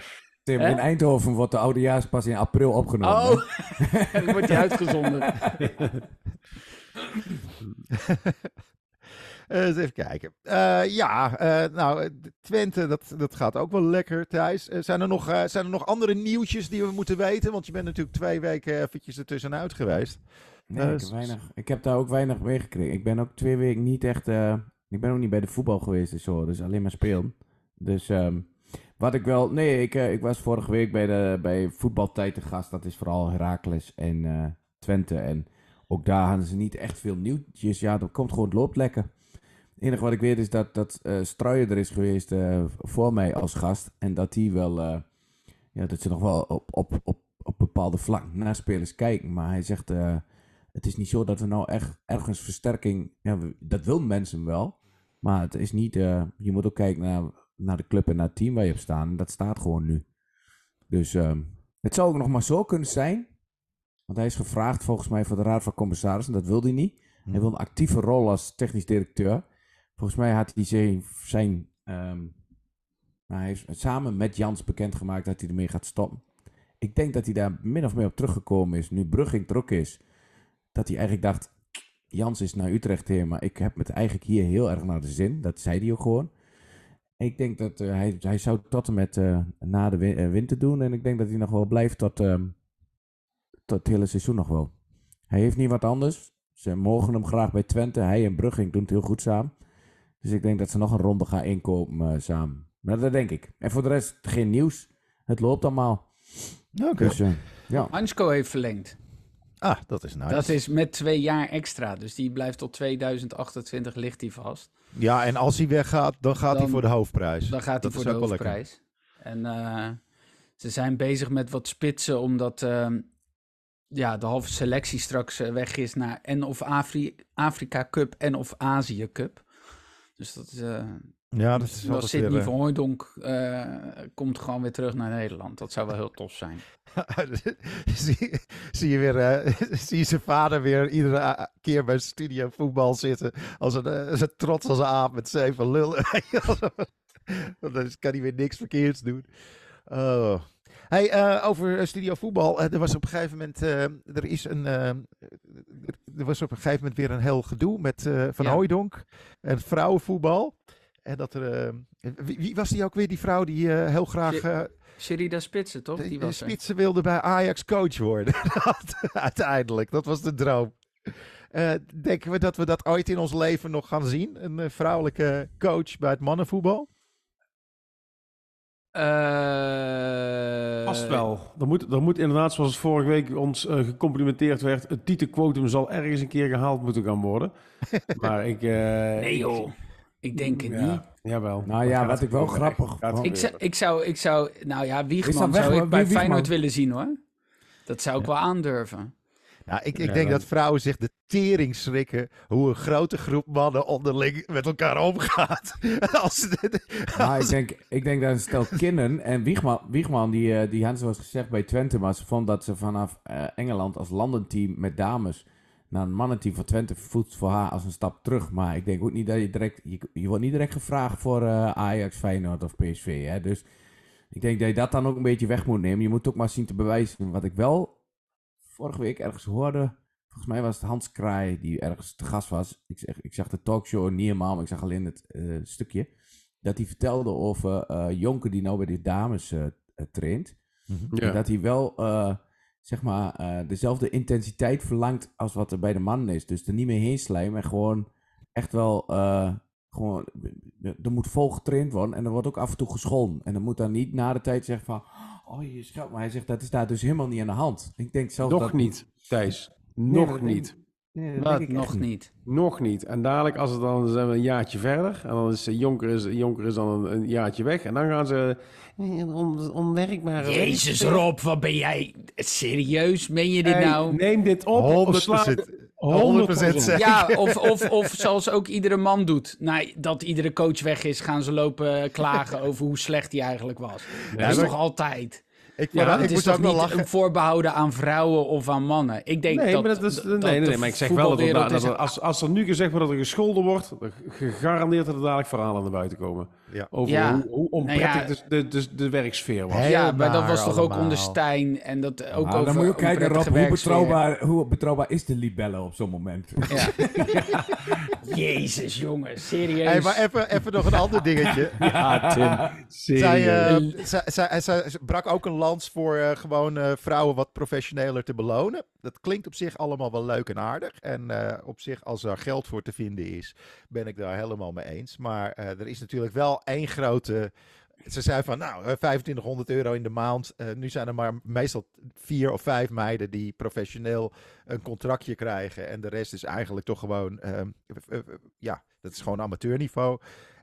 Tim, in Eindhoven wordt de oudejaars pas in april opgenomen. Oh, dan wordt hij uitgezonden. Eh, eens even kijken. Eh, ja, eh, nou, Twente, dat, dat gaat ook wel lekker, Thijs. Zijn, er nog, eh, zijn er nog andere nieuwtjes die we moeten weten? Want je bent natuurlijk twee weken eventjes ertussenuit geweest. Nee, ik, heb weinig, ik heb daar ook weinig meegekregen. Ik ben ook twee weken niet echt... eh, ik ben ook niet bij de voetbal geweest en zo. Dus alleen maar spelen. Dus ehm, wat ik wel... Nee, ik, eh, ik was vorige week bij, de, bij voetbaltijd te gast. Dat is vooral Heracles en eh, Twente. En ook daar hadden ze niet echt veel nieuwtjes. Ja, dat komt gewoon, het loopt lekker. Het enige wat ik weet is dat, dat eh Struijer er is geweest voor mij als gast. En dat die wel... ja, dat ze nog wel op, op, op, op bepaalde vlakken naar spelers kijken. Maar hij zegt... het is niet zo dat we nou echt ergens versterking. Ja, dat wil mensen wel. Maar het is niet. je moet ook kijken naar, naar de club en naar het team waar je op staat. En dat staat gewoon nu. Dus ehm, het zou ook nog maar zo kunnen zijn. Want hij is gevraagd volgens mij voor de Raad van Commissarissen. Dat wil hij niet. Hij wil een actieve rol als technisch directeur. Volgens mij had hij zijn. zijn ehm, nou, hij heeft samen met Jans bekendgemaakt dat hij ermee gaat stoppen. Ik denk dat hij daar min of meer op teruggekomen is. Nu Brugging ook is dat hij eigenlijk dacht, Jans is naar Utrecht heen, maar ik heb het eigenlijk hier heel erg naar de zin. Dat zei hij ook gewoon. Ik denk dat eh, hij, hij zou tot en met eh, na de win- eh, winter doen. En ik denk dat hij nog wel blijft tot, ehm, tot het hele seizoen nog wel. Hij heeft niet wat anders. Ze mogen hem graag bij Twente. Hij en Brugging doen het heel goed samen. Dus ik denk dat ze nog een ronde gaan inkopen samen. Maar dat denk ik. En voor de rest geen nieuws. Het loopt allemaal. Oké. Dus eh, ja. Hansko heeft verlengd. Ah, dat is nice. Dat is met twee jaar extra. Dus die blijft tot 2028 ligt hij vast. Ja, en als hij weggaat, dan gaat hij voor de hoofdprijs. Dan gaat hij voor de hoofdprijs. En eh, ze zijn bezig met wat spitsen, omdat ehm, ja, de halve selectie straks eh, weg is naar en of Afri Afrika Cup en of Azië Cup. Dus dat is. eh Ja, dat is altijd Sidney weer, van Hooijdonk eh, komt gewoon weer terug naar Nederland. Dat zou wel heel tof zijn. zie, zie je weer, eh, zie je zijn vader weer iedere keer bij studio voetbal zitten. Als een, eh, als een trots als een aap met zeven lullen. Want dan kan hij weer niks verkeerds doen. Oh. Hey, eh, over studio voetbal. Eh, er was op een gegeven moment, eh, er is een, eh, er was op een gegeven moment weer een heel gedoe met eh, Van Ja. Hooijdonk en vrouwenvoetbal. En dat er. eh, wie, wie was die ook weer, die vrouw die eh, heel graag. Eh, Sherida Spitsen, toch? Die was er. spitsen wilde bij Ajax coach worden. Uiteindelijk. Dat was de droom. Eh, denken we dat we dat ooit in ons leven nog gaan zien? Een vrouwelijke coach bij het mannenvoetbal? Eh, Vast wel. Er moet, er moet inderdaad, zoals het vorige week ons gecomplimenteerd werd, het titelquotum zal ergens een keer gehaald moeten gaan worden. maar ik... eh, Nee joh, ik denk het Ja, niet. Jawel. Nou ja, wat ik wel grappig vond- Ik zou, ik zou, ik zou, nou ja, Wiegman weg, zou ik bij Wiegman? Feyenoord willen zien hoor. Dat zou ik wel aandurven. Nou, ik, ik denk dat vrouwen zich de tering schrikken hoe een grote groep mannen onderling met elkaar omgaat. Als, ik denk, ik denk dat een stel kinderen en Wiegman, Wiegman die, eh, die hadden zoals gezegd bij Twente, maar ze vond dat ze vanaf eh, Engeland als landenteam met dames naar een mannenteam van Twente voelt voor haar als een stap terug. Maar ik denk ook niet dat je direct, je, je wordt niet direct gevraagd voor eh, Ajax, Feyenoord of PSV. Hè? Dus ik denk dat je dat dan ook een beetje weg moet nemen. Je moet ook maar zien te bewijzen. Wat ik wel vorige week ergens hoorde, volgens mij was het Hans Kraai die ergens te gast was. Ik, zeg, ik zag de talkshow niet helemaal, maar ik zag alleen het eh, stukje dat hij vertelde over eh Jonker die nou bij de dames traint. Ja. En dat hij wel, eh, zeg maar, eh, dezelfde intensiteit verlangt als wat er bij de mannen is. Dus er niet meer heen slijmen en gewoon echt wel, eh, gewoon, er moet vol getraind worden en er wordt ook af en toe gescholden. En dan moet dan niet na de tijd zeggen van, oh je scheldt, maar hij zegt dat is daar dus helemaal niet aan de hand. Ik denk zelf Nog dat... niet, Thijs. Nog niet. Nee, dat Wat, denk ik echt nog niet. Nog niet. En dadelijk, als het dan zijn we een jaartje verder. En dan is eh, Jonker, is, Jonker is dan een, een jaartje weg. En dan gaan ze eh, on, onwerkbare... Jezus Rob, wat ben jij serieus? Meen je dit Hey, nou? Neem dit op. of sla- 100%, 100% 100% zeker. Ja, of, of, of zoals ook iedere man doet. Nou, dat iedere coach weg is, gaan ze lopen klagen over hoe slecht hij eigenlijk was. dat is toch altijd? Ik, Ja, het is toch niet voorbehouden aan vrouwen of aan mannen? Ik denk Nee, dat, maar dat is, dat nee, nee, maar ik zeg wel dat, als, als er nu gezegd wordt dat er gescholden wordt, gegarandeerd dat er dadelijk verhalen naar buiten komen. Ja. Over Ja. hoe, hoe onprettig Nou ja. de, de, de, de werksfeer was. Ja, maar dat was toch ook onder Stijn en dat ook Ah, over dan moet je ook kijken, Rob, hoe betrouwbaar, hoe betrouwbaar is de libelle op zo'n moment? Ja. Jezus, jongen, serieus. Hey, maar even, even nog een ander dingetje. Ja, Tim. Zij, eh, zij, zij, zij- ze brak ook een lans voor eh, gewoon eh, vrouwen wat professioneler te belonen. Dat klinkt op zich allemaal wel leuk en aardig. En eh, op zich, als er geld voor te vinden is, ben ik daar helemaal mee eens. Maar eh, er is natuurlijk wel één grote. Ze zei van, nou, eh, 2500 euro in de maand. Eh, nu zijn er maar meestal vier of vijf meiden die professioneel een contractje krijgen. En de rest is eigenlijk toch gewoon, ehm, eh, eh, ja, dat is gewoon amateurniveau.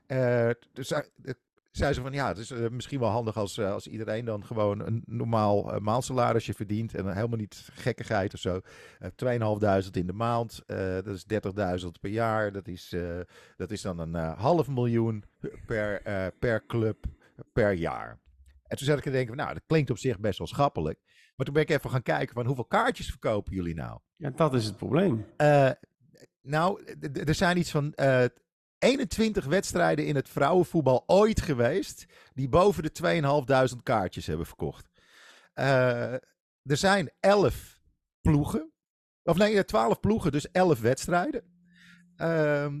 Eh, dus eh, zei ze van, ja, het is eh, misschien wel handig als, eh, als iedereen dan gewoon een normaal maandsalarisje verdient. En helemaal niet gekkigheid of zo. Eh 2500 in de maand, dat is 30.000 per jaar. Dat is, dat is dan een half miljoen per, per club per jaar. En toen zat ik te denken, van, nou, dat klinkt op zich best wel schappelijk. Maar toen ben ik even gaan kijken van hoeveel kaartjes verkopen jullie nou? Ja, dat is het probleem. Nou, er zijn iets van 21 wedstrijden in het vrouwenvoetbal ooit geweest. die boven de 2500 kaartjes hebben verkocht. Eh, er zijn 11 ploegen. Of nee, eh, 12 ploegen, dus 11 wedstrijden. Ehm,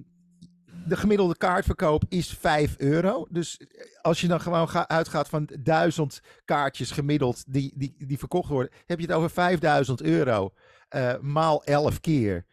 de gemiddelde kaartverkoop is 5 euro. Dus als je dan gewoon ga- uitgaat van 1000 kaartjes gemiddeld die, die, die verkocht worden, heb je het over 5000 euro eh, maal 11 keer.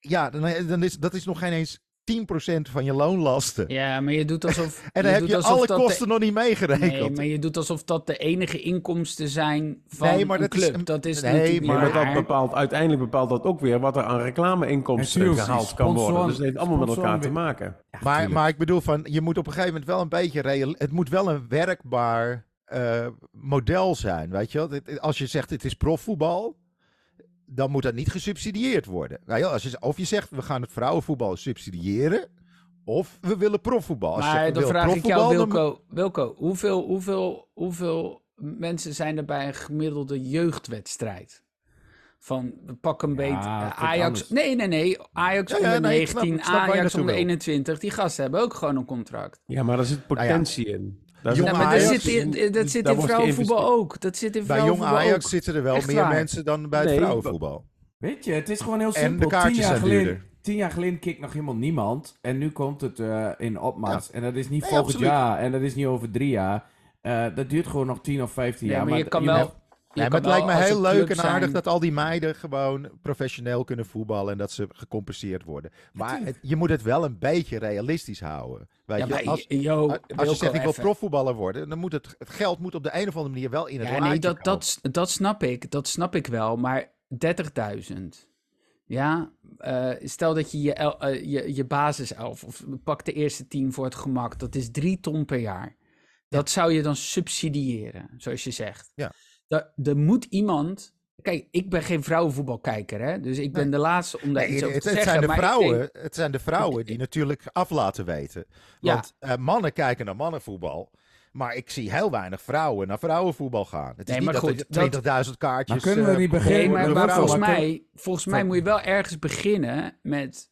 Ja, dan, dan is, dat is nog geen eens 10% van je loonlasten. Ja, maar je doet alsof... en dan heb doet je alsof alle de- kosten nog niet meegerekend. Nee, maar je doet alsof dat de enige inkomsten zijn van Nee, maar een dat is club. een- dat is nee, maar maar dat bepaalt, uiteindelijk bepaalt dat ook weer wat er aan reclameinkomsten je, gehaald kan worden. Dus het heeft allemaal met elkaar te maken. maar, maar ik bedoel van, je moet op een gegeven moment wel een beetje reëel... Het moet wel een werkbaar eh, model zijn, weet je wel? Dit- Als je zegt het is profvoetbal, dan moet dat niet gesubsidieerd worden. Nou ja, als je, of je zegt we gaan het vrouwenvoetbal subsidiëren, of we willen profvoetbal. Als Maar dan vraag ik jou, Wilco, Wilco hoeveel, hoeveel, hoeveel mensen zijn er bij een gemiddelde jeugdwedstrijd? Van, we pakken een Ja, vind ik Ajax. Nee, nee, nee. Ajax Ja, ja, onder nee, ik snap- 19, ik snap waar je Ajax onder wil. 21. Die gasten hebben ook gewoon een contract. Ja, maar daar zit potentie in. Ja, dat Ajax- zit in, dat zit in vrouwenvoetbal ook. Dat zit in Bij jong Ajax ook. zitten er wel Echt meer waar. mensen dan bij het Nee, vrouwenvoetbal. Weet je, het is gewoon heel En simpel. de kaartjes tien jaar zijn geleden, duurder. Tien tien jaar geleden keek nog helemaal niemand. En nu komt het eh, in opmars. En dat is niet Nee, volgend absoluut. jaar. En dat is niet over drie jaar. Eh, dat duurt gewoon nog 10 of 15 Nee, jaar. maar je kan je wel... Ja, maar het lijkt me heel leuk en aardig dat al die meiden gewoon professioneel kunnen voetballen en dat ze gecompenseerd worden. Maar het- je moet het wel een beetje realistisch houden. Weet Ja, je? maar als, yo, als je zegt ik wil profvoetballer worden, dan moet het, het geld moet op de een of andere manier wel in het Ja, nee, dat, komen. dat, dat snap ik. Dat snap ik wel. Maar 30.000. Ja, eh, stel dat je je, el- eh, je je basiself, of pak de eerste tien voor het gemak, dat is drie ton per jaar. Dat zou je dan subsidiëren, zoals je zegt. Ja. Er moet iemand. Kijk, ik ben geen vrouwenvoetbalkijker, hè? Dus ik ben Nee. de laatste om daar Nee, iets over het, te het zeggen. zijn de vrouwen, denk- het zijn de vrouwen die natuurlijk af laten weten. Ja. Want eh, mannen kijken naar mannenvoetbal. Maar ik zie heel weinig vrouwen naar vrouwenvoetbal gaan. Het is Nee, niet maar goed, er dat- 20.000 kaartjes... Maar kunnen we eh, niet beginnen Nee, maar, volgens, mij, volgens mij moet je wel ergens beginnen met.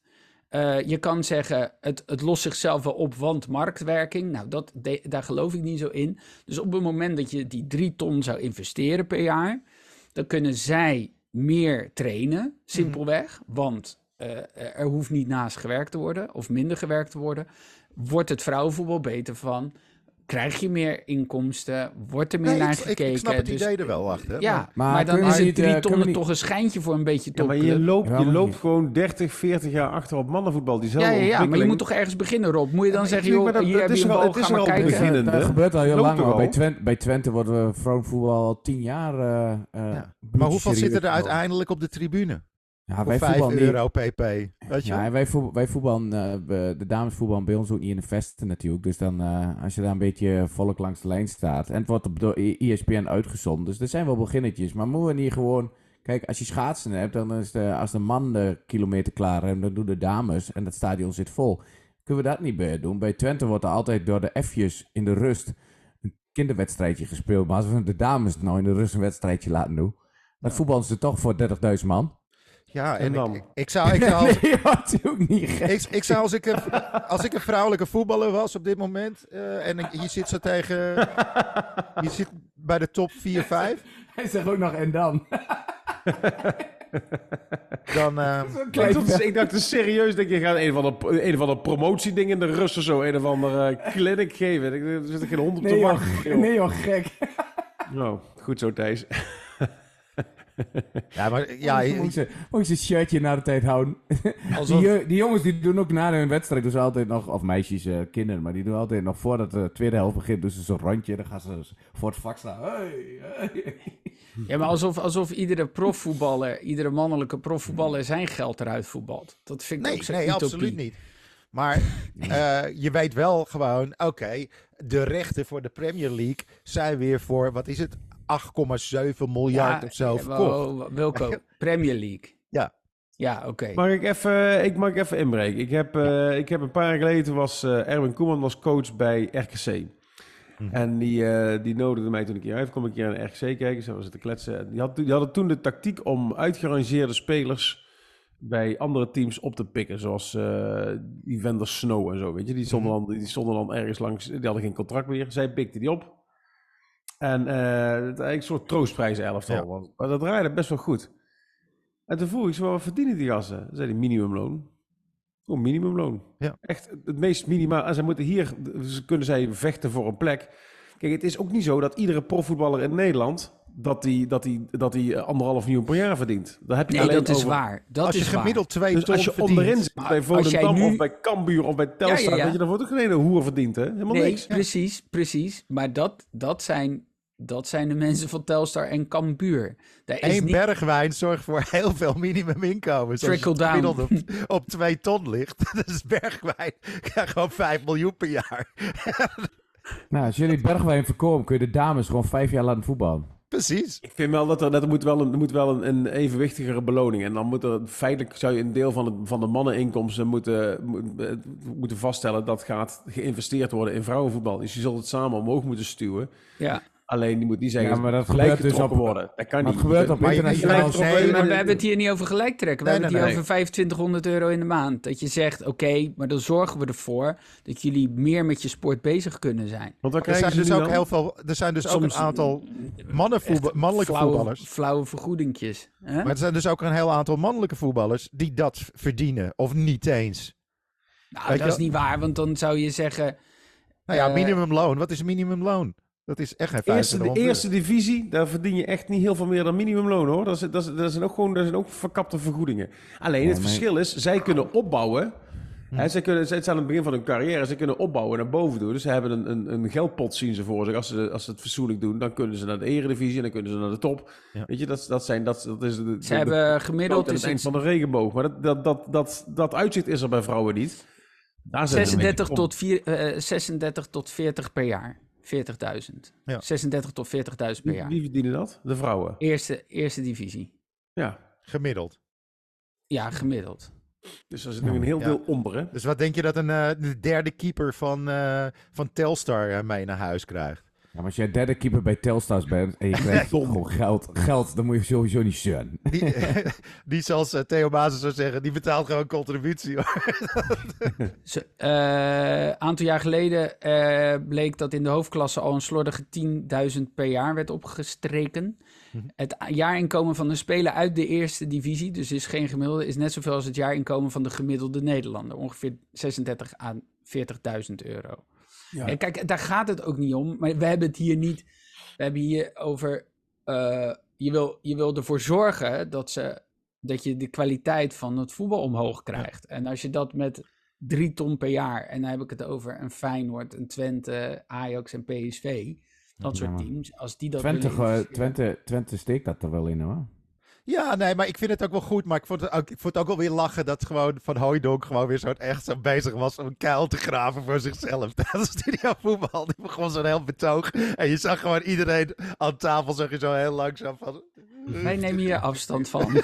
Eh, je kan zeggen, het, het lost zichzelf wel op, want marktwerking. Nou, dat, de- daar geloof ik niet zo in. Dus op het moment dat je die drie ton zou investeren per jaar, dan kunnen zij meer trainen, simpelweg. Want eh, er hoeft niet naast gewerkt te worden of minder gewerkt te worden. Wordt het vrouwenvoetbal beter van? Krijg je meer inkomsten? Wordt er meer Nee, naar ik, gekeken? ik snap het Dus- idee er wel achter. ja, maar- maar, Maar dan is het niet, drie eh, tonnen toch een schijntje voor een beetje Ja, maar je loopt, je loopt gewoon 30, 40 jaar achter op mannenvoetbal. Diezelfde Ja, ja, ja, maar je moet toch ergens beginnen, Rob? Moet je dan zeggen, joh, dat- hier dat heb is je een er al- bal, het is ga maar al kijken. begin. beginnende. Dat gebeurt al heel lang. al. Bij? Twente, bij Twente worden we vrouwenvoetbal al tien jaar. eh eh, Maar hoeveel zitten er uiteindelijk op de tribune? Ja, wij 5 voetbal niet. euro pp. Weet je Ja, en wij, voetbal, wij voetballen, eh, de dames voetballen bij ons ook niet in de vesten natuurlijk. Dus dan, eh, als je daar een beetje volk langs de lijn staat. En het wordt op door E- ESPN uitgezonden. Dus er zijn wel beginnetjes. Maar moeten we niet gewoon... Kijk, als je schaatsen hebt, dan is de, als de man de kilometer klaar heeft, dan doen de dames. En dat stadion zit vol. Kunnen we dat niet bij doen? Bij Twente wordt er altijd door de F'jes in de rust een kinderwedstrijdje gespeeld. Maar als we de dames nou in de rust een wedstrijdje laten doen... Dan voetballen ze toch voor 30.000 man. Ja, en En dan? ik, ik zou, ik zou als, nee, wat ook niet gek. ik, ik zou als, ik een, als ik een vrouwelijke voetballer was op dit moment. eh, en ik- je zit zo tegen. Je zit bij de top 4, 5. Hij zegt ook nog en dan. Dan. eh, Zo'n Ik dacht, ik dacht dus serieus dat je gaat een van de, een van de promotieding in de rust of zo. Een of andere clinic geven. Ik- Er zit er geen hond op te Nee joh, wachten. nee joh, gek. Nou, goed zo Thijs. Ja, maar ja, moet je moet je een shirtje na de tijd houden. Alsof- Die, die jongens die doen ook na hun wedstrijd, ze altijd nog, of meisjes, eh, kinderen, maar die doen altijd nog voordat de tweede helft begint, doen ze zo'n rondje, dan gaan ze voor het vak staan. Hey, hey. Ja, maar alsof, alsof iedere profvoetballer, iedere mannelijke profvoetballer zijn geld eruit voetbalt. Dat vind ik nee, ook zo'n nee, utopie. absoluut niet. Maar eh, je weet wel gewoon, oké, de rechten voor de Premier League zijn weer voor, wat is het, 8,7 miljard of zo verkocht. Wilco, Premier League. Ja. Ja, oké. Mag ik even, ik mag even inbreken? Ik heb, eh, ik heb een paar jaar geleden was eh, Erwin Koeman was coach bij RKC. En die, eh, die nodigde mij toen ik hier uit kwam, ik hier naar RKC kijken. Zo was het te kletsen. Die, had, die hadden toen de tactiek om uitgerangeerde spelers bij andere teams op te pikken. Zoals eh die Snow en zo, weet je. Die stonden, dan, die stonden dan ergens langs, die hadden geen contract meer. Zij pikte die op. En eh, het eigenlijk een soort troostprijs elftal. Ja. was. Maar dat draaide best wel goed. En toen vroeg ik ze, wat verdienen die gasten? Ze zeiden minimumloon. Gewoon minimumloon. Ja. Echt het meest minimaal. En ze moeten hier, ze kunnen zij vechten voor een plek. Kijk, het is ook niet zo dat iedere profvoetballer in Nederland, dat die, dat die, dat die anderhalf miljoen per jaar verdient. Daar heb je Nee, alleen dat is over- waar. Dat als je is waar. gemiddeld 2 Dus ton als je verdient, onderin zit bij als jij Volendam nu- of bij Cambuur of bij Telstar, Ja, ja, ja. weet je, dan wordt ook geen ene hoer verdiend, hè? Helemaal Nee, niks. precies, precies. Maar dat, dat, zijn, dat zijn de mensen van Telstar en Cambuur. Daar is Eén niet... bergwijn zorgt voor heel veel minimuminkomen. Zoals Trickle down. gemiddeld op, op 2 ton ligt. Dus bergwijn krijgt gewoon 5 miljoen per jaar. Nou, als jullie Bergwijn voorkomen, kun je de dames gewoon vijf jaar laten voetballen. Precies. Ik vind wel dat er, dat er moet wel, een, er moet wel een, een evenwichtigere beloning. En dan moet er feitelijk zou je een deel van, het, van de manneninkomsten moeten, moet- moeten vaststellen dat gaat geïnvesteerd worden in vrouwenvoetbal. Dus je zult het samen omhoog moeten stuwen. Ja, Alleen die moet niet zeggen, Ja, maar dat gelijk gebeurt dus op- worden. Dat kan Maar niet. gebeurt op Maar internationaal... we hebben het hier niet over gelijk trekken. We Nee, hebben het hier nee. over 2500 euro in de maand. Dat je zegt, oké, maar dan zorgen we ervoor dat jullie meer met je sport bezig kunnen zijn. Want dan Er krijgen zijn ze dus ook dan- heel veel. Er zijn dus ook een aantal mannenvoetbal, mannelijke flauwe, voetballers. Flauwe vergoedingjes. Hè? Maar er zijn dus ook een heel aantal mannelijke voetballers die dat verdienen. Of niet eens. nou, weet dat je is niet waar, want dan zou je zeggen... Nou ja, Eh, minimumloon. Wat is minimumloon? Dat is echt geen Eerste, de 2500 eerste divisie, daar verdien je echt niet heel veel meer dan minimumloon hoor. Dat, is, dat, is, dat zijn ook gewoon dat zijn ook verkapte vergoedingen. Alleen Ja, het verschil is, zij kunnen opbouwen. Hè, zij, kunnen, zij zijn aan het begin van hun carrière, ze kunnen opbouwen en naar boven doen. Dus ze hebben een, een, een geldpot zien ze voor zich. Als ze, als ze het fatsoenlijk doen, dan kunnen ze naar de eredivisie en dan kunnen ze naar de top. Ja. Weet je, dat, dat, zijn, dat, dat is de, Ze de- hebben de gemiddeld het eind van de regenboog. Maar dat, dat, dat, dat, dat uitzicht is er bij vrouwen niet. Daar zijn ze 36 mee. tot, vier, eh, 36 tot 40 per jaar. 40.000. Ja. 36 tot 40.000 per Wie, jaar. wie verdienen dat? De vrouwen. Eerste, eerste divisie. Ja. gemiddeld. Ja, gemiddeld. Dus er zit nog een heel Ja. deel hè? Dus wat denk je dat een eh, de derde keeper van, eh, van Telstar eh, mee naar huis krijgt? Ja, maar als jij derde keeper bij Telstars bent en je krijgt gewoon geld, geld, dan moet je sowieso niet zeuren. Die, die zoals eh, Theo Bazen zou zeggen, die betaalt gewoon contributie. hoor. Ze, eh, aantal jaar geleden eh, bleek dat in de hoofdklasse al een slordige 10.000 per jaar werd opgestreken. Het a- jaarinkomen van een speler uit de eerste divisie, dus is geen gemiddelde, is net zoveel als het jaarinkomen van de gemiddelde Nederlander. Ongeveer 36 à 40.000 euro. Ja. En kijk, daar gaat het ook niet om, maar we hebben het hier niet. We hebben hier over. eh, je, wil, je wil ervoor zorgen dat, ze, dat je de kwaliteit van het voetbal omhoog krijgt. En als je dat met drie ton per jaar, en dan heb ik het over een Feyenoord, een Twente, Ajax en PSV. Dat soort teams, als die dat Twente, willen Twente, Twente steekt dat er wel in hoor. Ja, nee, maar ik vind het ook wel goed. Maar ik vond het ook, ik vond het ook wel weer lachen dat gewoon Van Hooijdonk gewoon weer zo echt zo bezig was om een kuil te graven voor zichzelf. Dat is studio voetbal. Die begon zo'n heel betoog. En je zag gewoon iedereen aan tafel, zag je zo heel langzaam van... Wij nemen hier afstand van.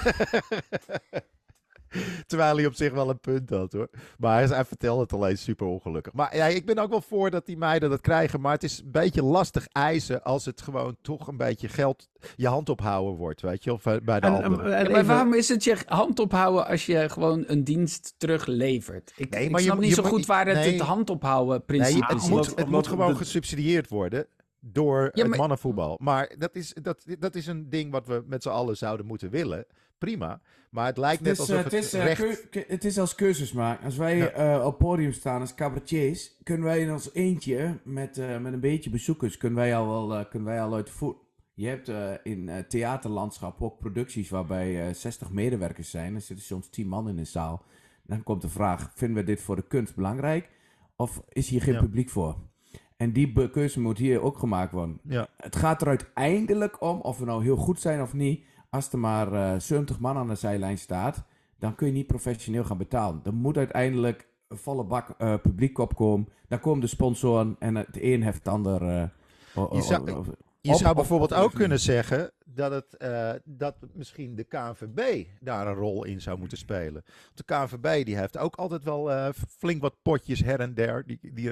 Terwijl hij op zich wel een punt had hoor. Maar hij, hij vertelde het alleen super ongelukkig. Maar ja, ik ben ook wel voor dat die meiden dat krijgen. Maar het is een beetje lastig eisen als het gewoon toch een beetje geld je hand ophouden wordt. Weet je, of eh, bij de En, en, anderen. en Ja, maar even- waarom is het je hand ophouden als je gewoon een dienst teruglevert? Ik, Nee, ik maar je snap moet- niet je zo goed waar het nee. het hand ophouden Nee, principe het zit. moet, omdat- het moet gewoon de- gesubsidieerd worden door Ja, het maar- mannenvoetbal. Maar dat is, dat, dat is een ding wat we met z'n allen zouden moeten willen. Prima. Maar het lijkt net Het is, alsof eh, het, het, is, eh, recht... het is als cursus maken. Als wij Ja. eh, op podium staan als cabaretiers, kunnen wij in ons eentje met, eh, met een beetje bezoekers, kunnen wij al, wel, eh, kunnen wij al uit de voet. Je hebt eh, in eh, theaterlandschap ook producties waarbij eh 60 medewerkers zijn. Er zitten soms 10 man in een zaal. Dan komt de vraag, vinden we dit voor de kunst belangrijk? Of is hier geen Ja. publiek voor? En die keuze moet hier ook gemaakt worden. Ja. Het gaat er uiteindelijk om, of we nou heel goed zijn of niet. Als er maar eh 70 man aan de zijlijn staat, dan kun je niet professioneel gaan betalen. Er moet uiteindelijk een volle bak eh, publiek opkomen. Dan komen de sponsoren en het een heeft het ander. eh, Je zou- o- o- Je op- zou op- bijvoorbeeld op- ook kunnen zeggen dat, het, dat misschien de KNVB daar een rol in zou moeten spelen. De KNVB die heeft ook altijd wel flink wat potjes her en der. Die, die,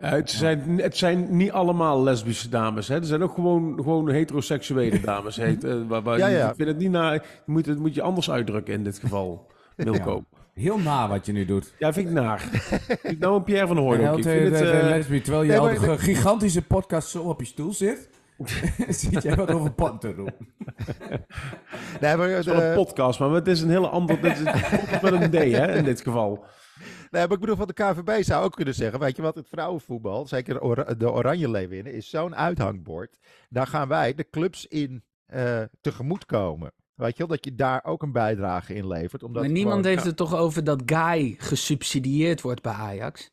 Ja, het, zijn, het zijn niet allemaal lesbische dames. Hè? Er zijn ook gewoon, gewoon heteroseksuele dames. Heet, eh, waar, waar- Ja, ja. Ik vind het niet naar. Je moet, het moet je anders uitdrukken in dit geval, Wilco. Heel na wat je nu doet. Ja, vind ik naar. Ik nou een Pierre van Hooydonk. heel Ik vind het, eh, lesbie, terwijl je Nee, al een gigantische podcast zo op je stoel zit. Zit jij wat over pot te doen? nee, maar, het is wel een podcast, maar het is een hele andere... Dit is een met een D, hè, in dit geval. Nee, maar ik bedoel, van de KVB zou ook kunnen zeggen, weet je wat, het vrouwenvoetbal, zeker de, Ora- de Oranje Leeuwinnen, is zo'n uithangbord. Daar gaan wij de clubs in eh tegemoet komen. Weet je wel, dat je daar ook een bijdrage in levert. Omdat Maar niemand gewoon- heeft het toch over dat Guy gesubsidieerd wordt bij Ajax?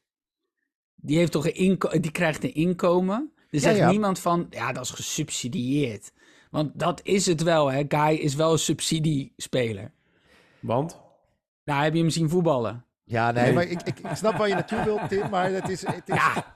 Die, heeft toch een inko- die krijgt een inkomen. Er zegt ja. niemand van, ja, dat is gesubsidieerd. Want dat is het wel, hè. Guy is wel een subsidiespeler. Want? Nou, heb je hem zien voetballen? Ja, nee, Nee. maar ik, ik, ik snap waar je naartoe wilt, Tim, maar het is... Het is Ja,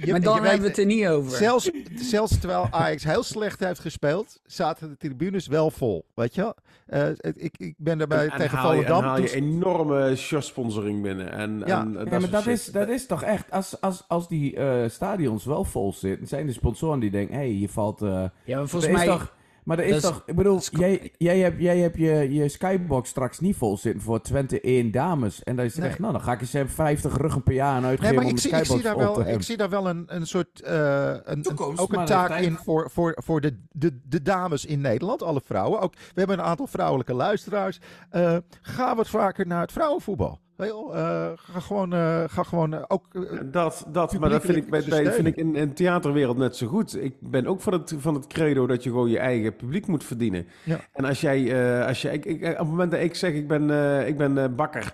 Je- maar dan je hebben we het er niet over. Zelfs, zelfs terwijl Ajax heel slecht heeft gespeeld, zaten de tribunes wel vol. Weet je wel? Eh, het- ik, ik ben daarbij En tegen Volendam. haal je toen- enorme shirt-sponsoring binnen. En, Ja. en, Ja, dat maar soort dat shit. is, dat is toch echt, als, als, als die eh, stadions wel vol zitten, zijn de sponsoren die denken, hé, hey, je valt... eh, ja, maar volgens mij... toch, maar er is toch, ik bedoel, is- jij, jij hebt, jij hebt je, je skybox straks niet vol zitten voor Twente 1 dames. En dan is het Nee. echt, nou, dan ga ik eens even 50 ruggen per jaar aan Nee, uitgeven maar om ik de zie, ik, zie daar wel, ik zie daar wel een, een soort. eh, een, een- Toekomst, ook een taak in voor, voor, voor de, de, de dames in Nederland, alle vrouwen. Ook, we hebben een aantal vrouwelijke luisteraars. Eh, ga wat vaker naar het vrouwenvoetbal. Eh, ga gewoon, eh, ga gewoon eh, ook. Dat, dat maar dat vind ik, bij, bij- vind ik in, in de theaterwereld net zo goed. Ik ben ook van het, van het credo dat je gewoon je eigen publiek moet verdienen. Ja. En als jij, als jij ik, ik, op het moment dat ik zeg ik ben, ik ben bakker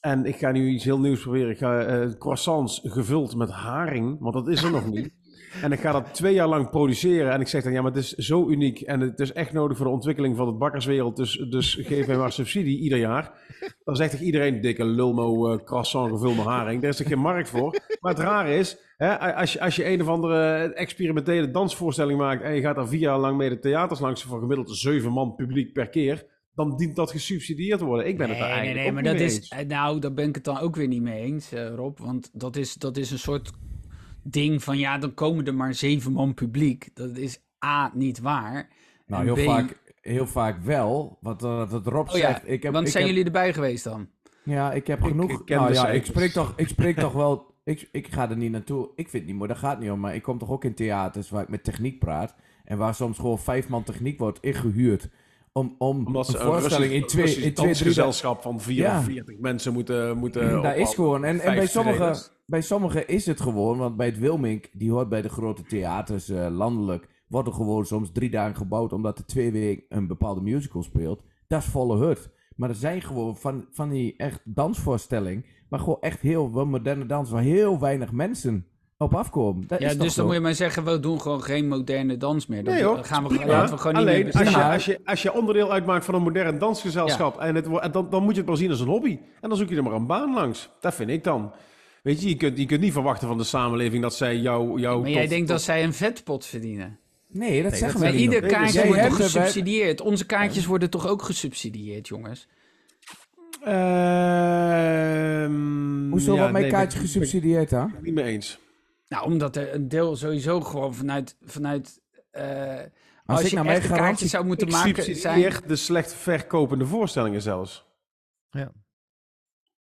en ik ga nu iets heel nieuws proberen. Ik ga croissants gevuld met haring, want dat is er nog niet. En ik ga dat twee jaar lang produceren. En ik zeg dan, ja, maar het is zo uniek. En het is echt nodig voor de ontwikkeling van het bakkerswereld. Dus, dus geef mij maar subsidie ieder jaar. Dan zegt toch iedereen, dikke lulmo eh, croissant gevuld met haring. Daar is er geen markt voor. Maar het rare is, hè, als, je, als je een of andere experimentele dansvoorstelling maakt... en je gaat daar vier jaar lang mee de theaters langs... voor gemiddeld zeven man publiek per keer... dan dient dat gesubsidieerd te worden. Ik ben het daar Nee, nee, eigenlijk nee, ook maar dat mee is. eens. eh, Nou, daar ben ik het dan ook weer niet mee eens, eh, Rob. Want dat is, dat is een soort ding van ja, dan komen er maar zeven man publiek. Dat is A, niet waar. Nou, heel B, vaak, heel vaak wel, wat, eh, wat Rob Oh ja, zegt. Ik heb, want ik zijn heb- jullie erbij geweest dan? Ja, ik heb genoeg. ik nou ja, ik spreek toch, ik spreek toch wel. Ik, ik ga er niet naartoe. Ik vind het niet mooi, daar gaat het niet om. Maar ik kom toch ook in theaters waar ik met techniek praat. En waar soms gewoon vijf man techniek wordt ingehuurd. Om, om Omdat ze een voorstelling in twee, Russisch in twee drie dansgezelschap van 44 mensen moeten, moeten Daar ophouden. is gewoon. En, en bij, sommigen, bij sommigen is het gewoon. Want bij het Wilmink, die hoort bij de grote theaters eh, landelijk. Wordt er gewoon soms drie dagen gebouwd. Omdat er twee weken een bepaalde musical speelt. Dat is volle hut. Maar er zijn gewoon van, van die echt dansvoorstelling. Maar gewoon echt heel moderne dans. Waar heel weinig mensen op afkomen. Dat Ja, is toch dus dan zo? moet je maar zeggen, we doen gewoon geen moderne dans meer. Dan Nee, hoor. gaan we, Prima. laten we gewoon Alleen, niet meer als je, als, je, als je onderdeel uitmaakt van een modern dansgezelschap, en het, dan, dan moet je het maar zien als een hobby. En dan zoek je er maar een baan langs. Dat vind ik dan. Weet je, je kunt, je kunt niet verwachten van de samenleving dat zij jou... jou Maar jij denkt tot- dat zij een vetpot verdienen. Nee, dat zeggen we Maar niet. ieder kaartje wordt toch hebt er bij- gesubsidieerd? Onze kaartjes worden toch ook gesubsidieerd, jongens? Ehm, Hoezo ja, wordt mijn nee, kaartje ben- gesubsidieerd ik Niet mee eens. Nou, omdat er een deel sowieso gewoon vanuit... vanuit eh, als, ik je naar mijn echt een garantie- zou moeten Ik maken... Zijn, de slecht verkopende voorstellingen zelfs. Ja.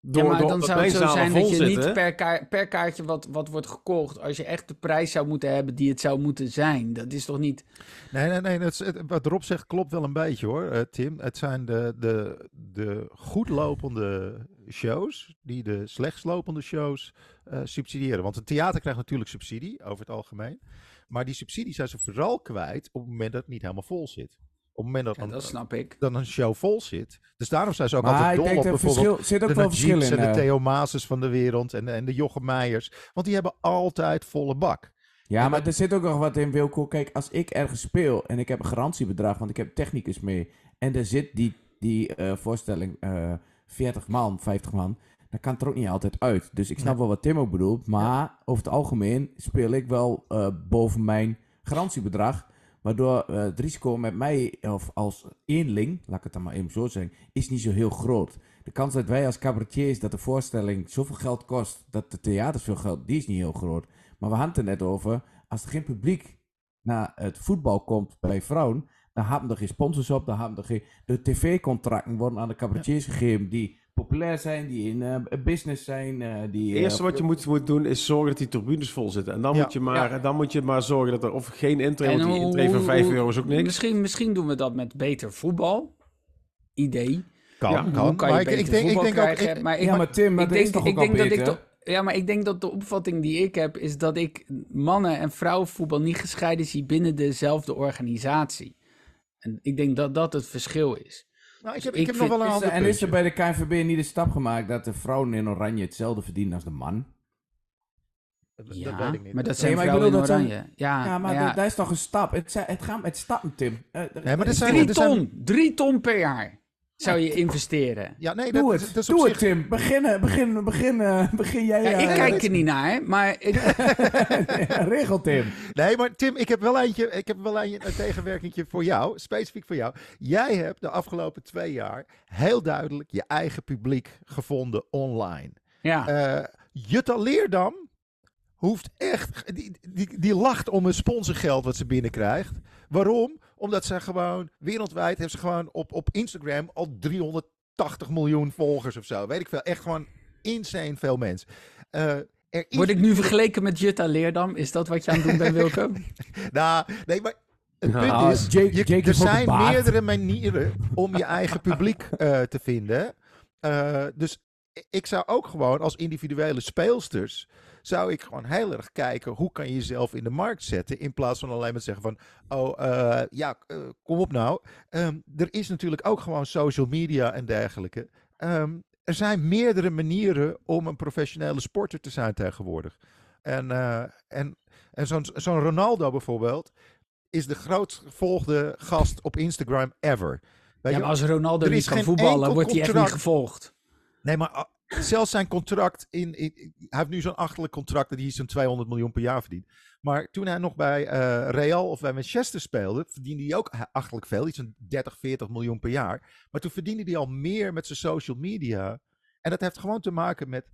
Door, ja, maar door- dan dat zou het zo zijn dat je zitten. niet per, per kaartje wat, wat wordt gekocht... als je echt de prijs zou moeten hebben die het zou moeten zijn. Dat is toch niet... Nee, nee, nee. Het- wat Rob zegt klopt wel een beetje hoor, eh, Tim. Het zijn de, de, de goed lopende shows die de slechtst lopende shows eh, subsidiëren. Want een theater krijgt natuurlijk subsidie over het algemeen. Maar die subsidie zijn ze vooral kwijt op het moment dat het niet helemaal vol zit. Op het moment dat, Ja, een, snap ik. dan een show vol zit. Dus daarom zijn ze ook Maar altijd dol op er bijvoorbeeld verschil, zit ook de wel verschil Najibs in. en de eh. Theo Maases van de wereld en, en de Jochem Meijers. Want die hebben altijd volle bak. Ja, En maar dat- er zit ook nog wat in, Wilco. Kijk, als ik ergens speel en ik heb een garantiebedrag, want ik heb technicus mee, en er zit die, die eh, voorstelling eh 40 man, 50 man, dan kan het er ook niet altijd uit. Dus ik snap wel wat Tim ook bedoelt, maar over het algemeen speel ik wel eh, boven mijn garantiebedrag. Waardoor eh, het risico met mij, of als eenling, laat ik het dan maar even zo zeggen, is niet zo heel groot. De kans dat wij als cabaretiers, dat de voorstelling zoveel geld kost, dat de theaters veel geld, die is niet heel groot. Maar we hadden het er net over, als er geen publiek naar het voetbal komt bij vrouwen, dan hebben er geen sponsors op, dan hebben er geen... De tv-contracten worden aan de cabaretiers gegeven die populair zijn, die in eh, business zijn, eh, die... Het eh, eerste wat je moet, moet doen is zorgen dat die tribunes vol zitten. En dan, Ja. moet, je maar, dan moet je maar zorgen dat er of geen intree, En want die intree van hoe- 5 hoe- euro is ook niks. Misschien, misschien doen we dat met beter voetbal. Idee. Kan, Ja, kan. Hoe kan je maar ik, beter ik denk, ik denk ook... ik- maar ik, ja, maar Tim, maar ik dat denk, is toch ik ook al denk dat ik ja, maar ik denk dat de opvatting die ik heb is dat ik mannen- en vrouwenvoetbal niet gescheiden zie binnen dezelfde organisatie. En ik denk dat dat het verschil is. nou, ik heb, ik ik heb nog wel een ander er- en is er bij de KNVB niet de stap gemaakt dat de vrouwen in oranje hetzelfde verdienen als de man? Dat Ja, weet ik niet. maar dat Nee, zijn maar ik vrouwen in bedoel, dat zijn- oranje. Ja, ja, maar ja. dat, dat is toch een stap? Het, zijn- het gaat met stappen, Tim. Nee, maar dit zijn- Drie er zijn- ton, drie ton per jaar. Zou je investeren? Ja, nee, Doe dat, het, dat is op doe zich... het Tim. Begin, begin, begin, eh, begin jij. Ja, ik eh, kijk er niet naar, maar ik, Regel Tim. Nee, maar Tim, ik heb wel eentje, ik heb wel een, een tegenwerkingje voor jou, specifiek voor jou. Jij hebt de afgelopen twee jaar heel duidelijk je eigen publiek gevonden online. ja. Eh Jutta Leerdam hoeft echt, die, die, die lacht om een sponsorgeld wat ze binnenkrijgt. Waarom? Omdat ze gewoon, wereldwijd heeft ze gewoon op, op Instagram al 380 miljoen volgers of zo. Weet ik veel. Echt gewoon insane veel mensen. Eh, er is Word ik nu vergeleken met Jutta Leerdam? Is dat wat je aan het doen bent, Wilco? Nou, nee, maar het punt Nou, is, Jake- je- Jake er zijn meerdere manieren om je eigen publiek eh, te vinden. Eh, dus ik zou ook gewoon als individuele speelsters, zou ik gewoon heel erg kijken hoe kan je jezelf in de markt zetten. In plaats van alleen maar zeggen van, oh eh, ja, eh, kom op nou. Ehm, er is natuurlijk ook gewoon social media en dergelijke. Ehm, er zijn meerdere manieren om een professionele sporter te zijn tegenwoordig. En, eh, en, en zo'n zo'n Ronaldo bijvoorbeeld is de grootst gevolgde gast op Instagram ever. Weet Ja, maar als Ronaldo niet kan voetballen, wordt hij echt niet gevolgd. Nee, maar zelfs zijn contract in, in- Hij heeft nu zo'n achterlijk contract dat hij zo'n 200 miljoen per jaar verdient. Maar toen hij nog bij eh, Real of bij Manchester speelde, verdiende hij ook achterlijk veel. Iets van 30, 40 miljoen per jaar. Maar toen verdiende hij al meer met zijn social media. En dat heeft gewoon te maken met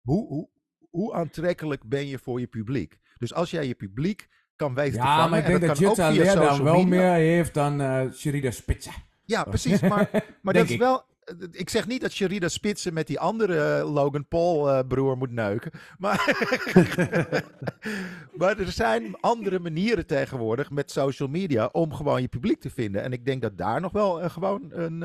hoe, hoe, hoe aantrekkelijk ben je voor je publiek. Dus als jij je publiek kan weten te Ja, vangen, maar ik en denk dat Jutta Leerdam social wel media. meer heeft dan eh Sherida Spitsen. Ja, precies. Maar, maar dat is wel. Ik zeg niet dat Sherida Spitsen met die andere eh, Logan Paul eh, broer moet neuken. Maar, maar er zijn andere manieren tegenwoordig met social media om gewoon je publiek te vinden. En ik denk dat daar nog wel eh, gewoon een,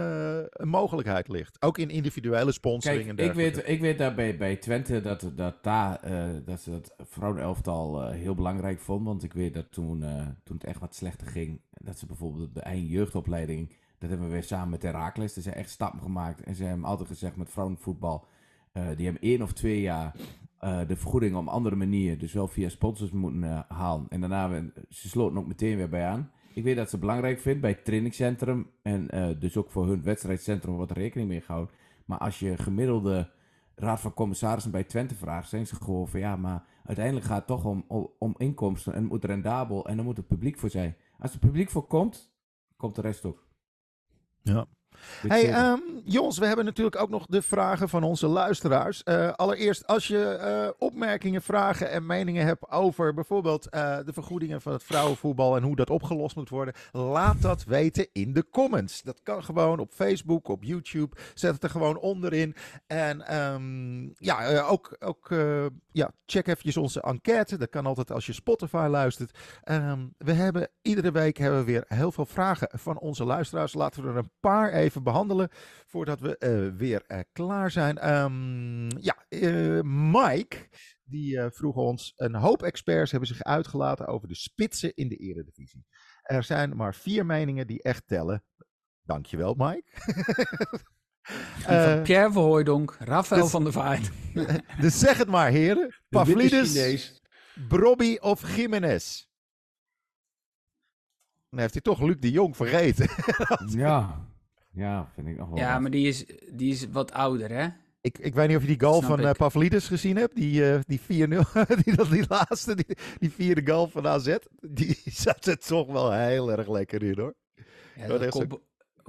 een mogelijkheid ligt. Ook in individuele sponsoring Kijk, en ik weet, ik weet daar bij, bij Twente dat, dat, daar, dat ze dat vrouwenelftal eh heel belangrijk vonden. Want ik weet dat toen, toen het echt wat slechter ging, dat ze bijvoorbeeld de eigen jeugdopleiding, dat hebben we weer samen met Herakles. Er zijn echt stappen gemaakt. En ze hebben altijd gezegd met vrouwenvoetbal, eh, die hebben één of twee jaar eh, de vergoeding op andere manier, dus wel via sponsors moeten eh, halen. En daarna, we- ze ook meteen weer bij aan. Ik weet dat ze belangrijk vindt bij het trainingscentrum en dus ook voor hun wedstrijdcentrum wordt er rekening mee gehouden. Maar als je gemiddelde raad van commissarissen bij Twente vraagt, zijn ze gewoon van ja, maar uiteindelijk gaat het toch om, om, om inkomsten en het moet rendabel en dan moet het publiek voor zijn. Als het publiek voor komt, komt de rest ook. Ja. Hey, zeker. ehm, jongens, we hebben natuurlijk ook nog de vragen van onze luisteraars. Eh, allereerst, als je eh, opmerkingen, vragen en meningen hebt over bijvoorbeeld eh, de vergoedingen van het vrouwenvoetbal en hoe dat opgelost moet worden, laat dat weten in de comments. Dat kan gewoon op Facebook, op YouTube. Zet het er gewoon onderin. En ehm, ja, ook, ook ja, check even onze enquête. Dat kan altijd als je Spotify luistert. Ehm, we hebben iedere week hebben we weer heel veel vragen van onze luisteraars. Laten we er een paar even behandelen voordat we eh, weer eh, klaar zijn. Ehm, ja, eh, Mike, die eh, vroeg ons, een hoop experts hebben zich uitgelaten over de spitsen in de eredivisie. Er zijn maar vier meningen die echt tellen. Dankjewel, Mike. van Pierre Verhooydonk, Rafael dus- van der Vaart. dus zeg het maar, heren. Pavlidis. Brobby of Jiménez? Dan heeft hij toch Luc de Jong vergeten. Ja. Ja, vind ik nog wel. Ja, wat. maar die is, die is wat ouder, hè? Ik, ik weet niet of je die goal Snap van eh Pavlidis gezien hebt. Die, eh, die 4-0. die, dat- die laatste, die, die vierde goal van AZ. Die zat er toch wel heel erg lekker in hoor. Ja, dat kop,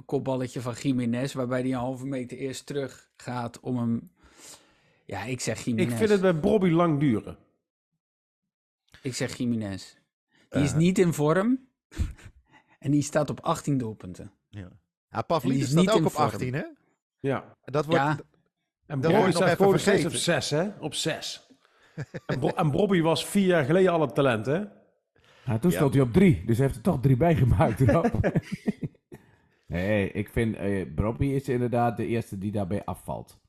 kopballetje van Jiménez, waarbij hij een halve meter eerst terug gaat om hem... Ja, ik zeg Jiménez. Ik vind het bij Bobby lang duren. Ik zeg Jiménez. Die is Eh. niet in vorm. en die staat op 18 doelpunten. Ja, Die Pavlidis is staat niet ook op vorm. 18 hè. Ja. Dat wordt, Ja. En Dat Bobby wordt nog staat nog steeds op vergeten. 6, hè? Op 6. en, Bro- en Bobby was vier jaar geleden al een talent, hè? Ja, toen Ja. stond hij op drie, dus hij heeft er toch drie bij gemaakt. erop. nee, ik vind eh Bobby is inderdaad de eerste die daarbij afvalt.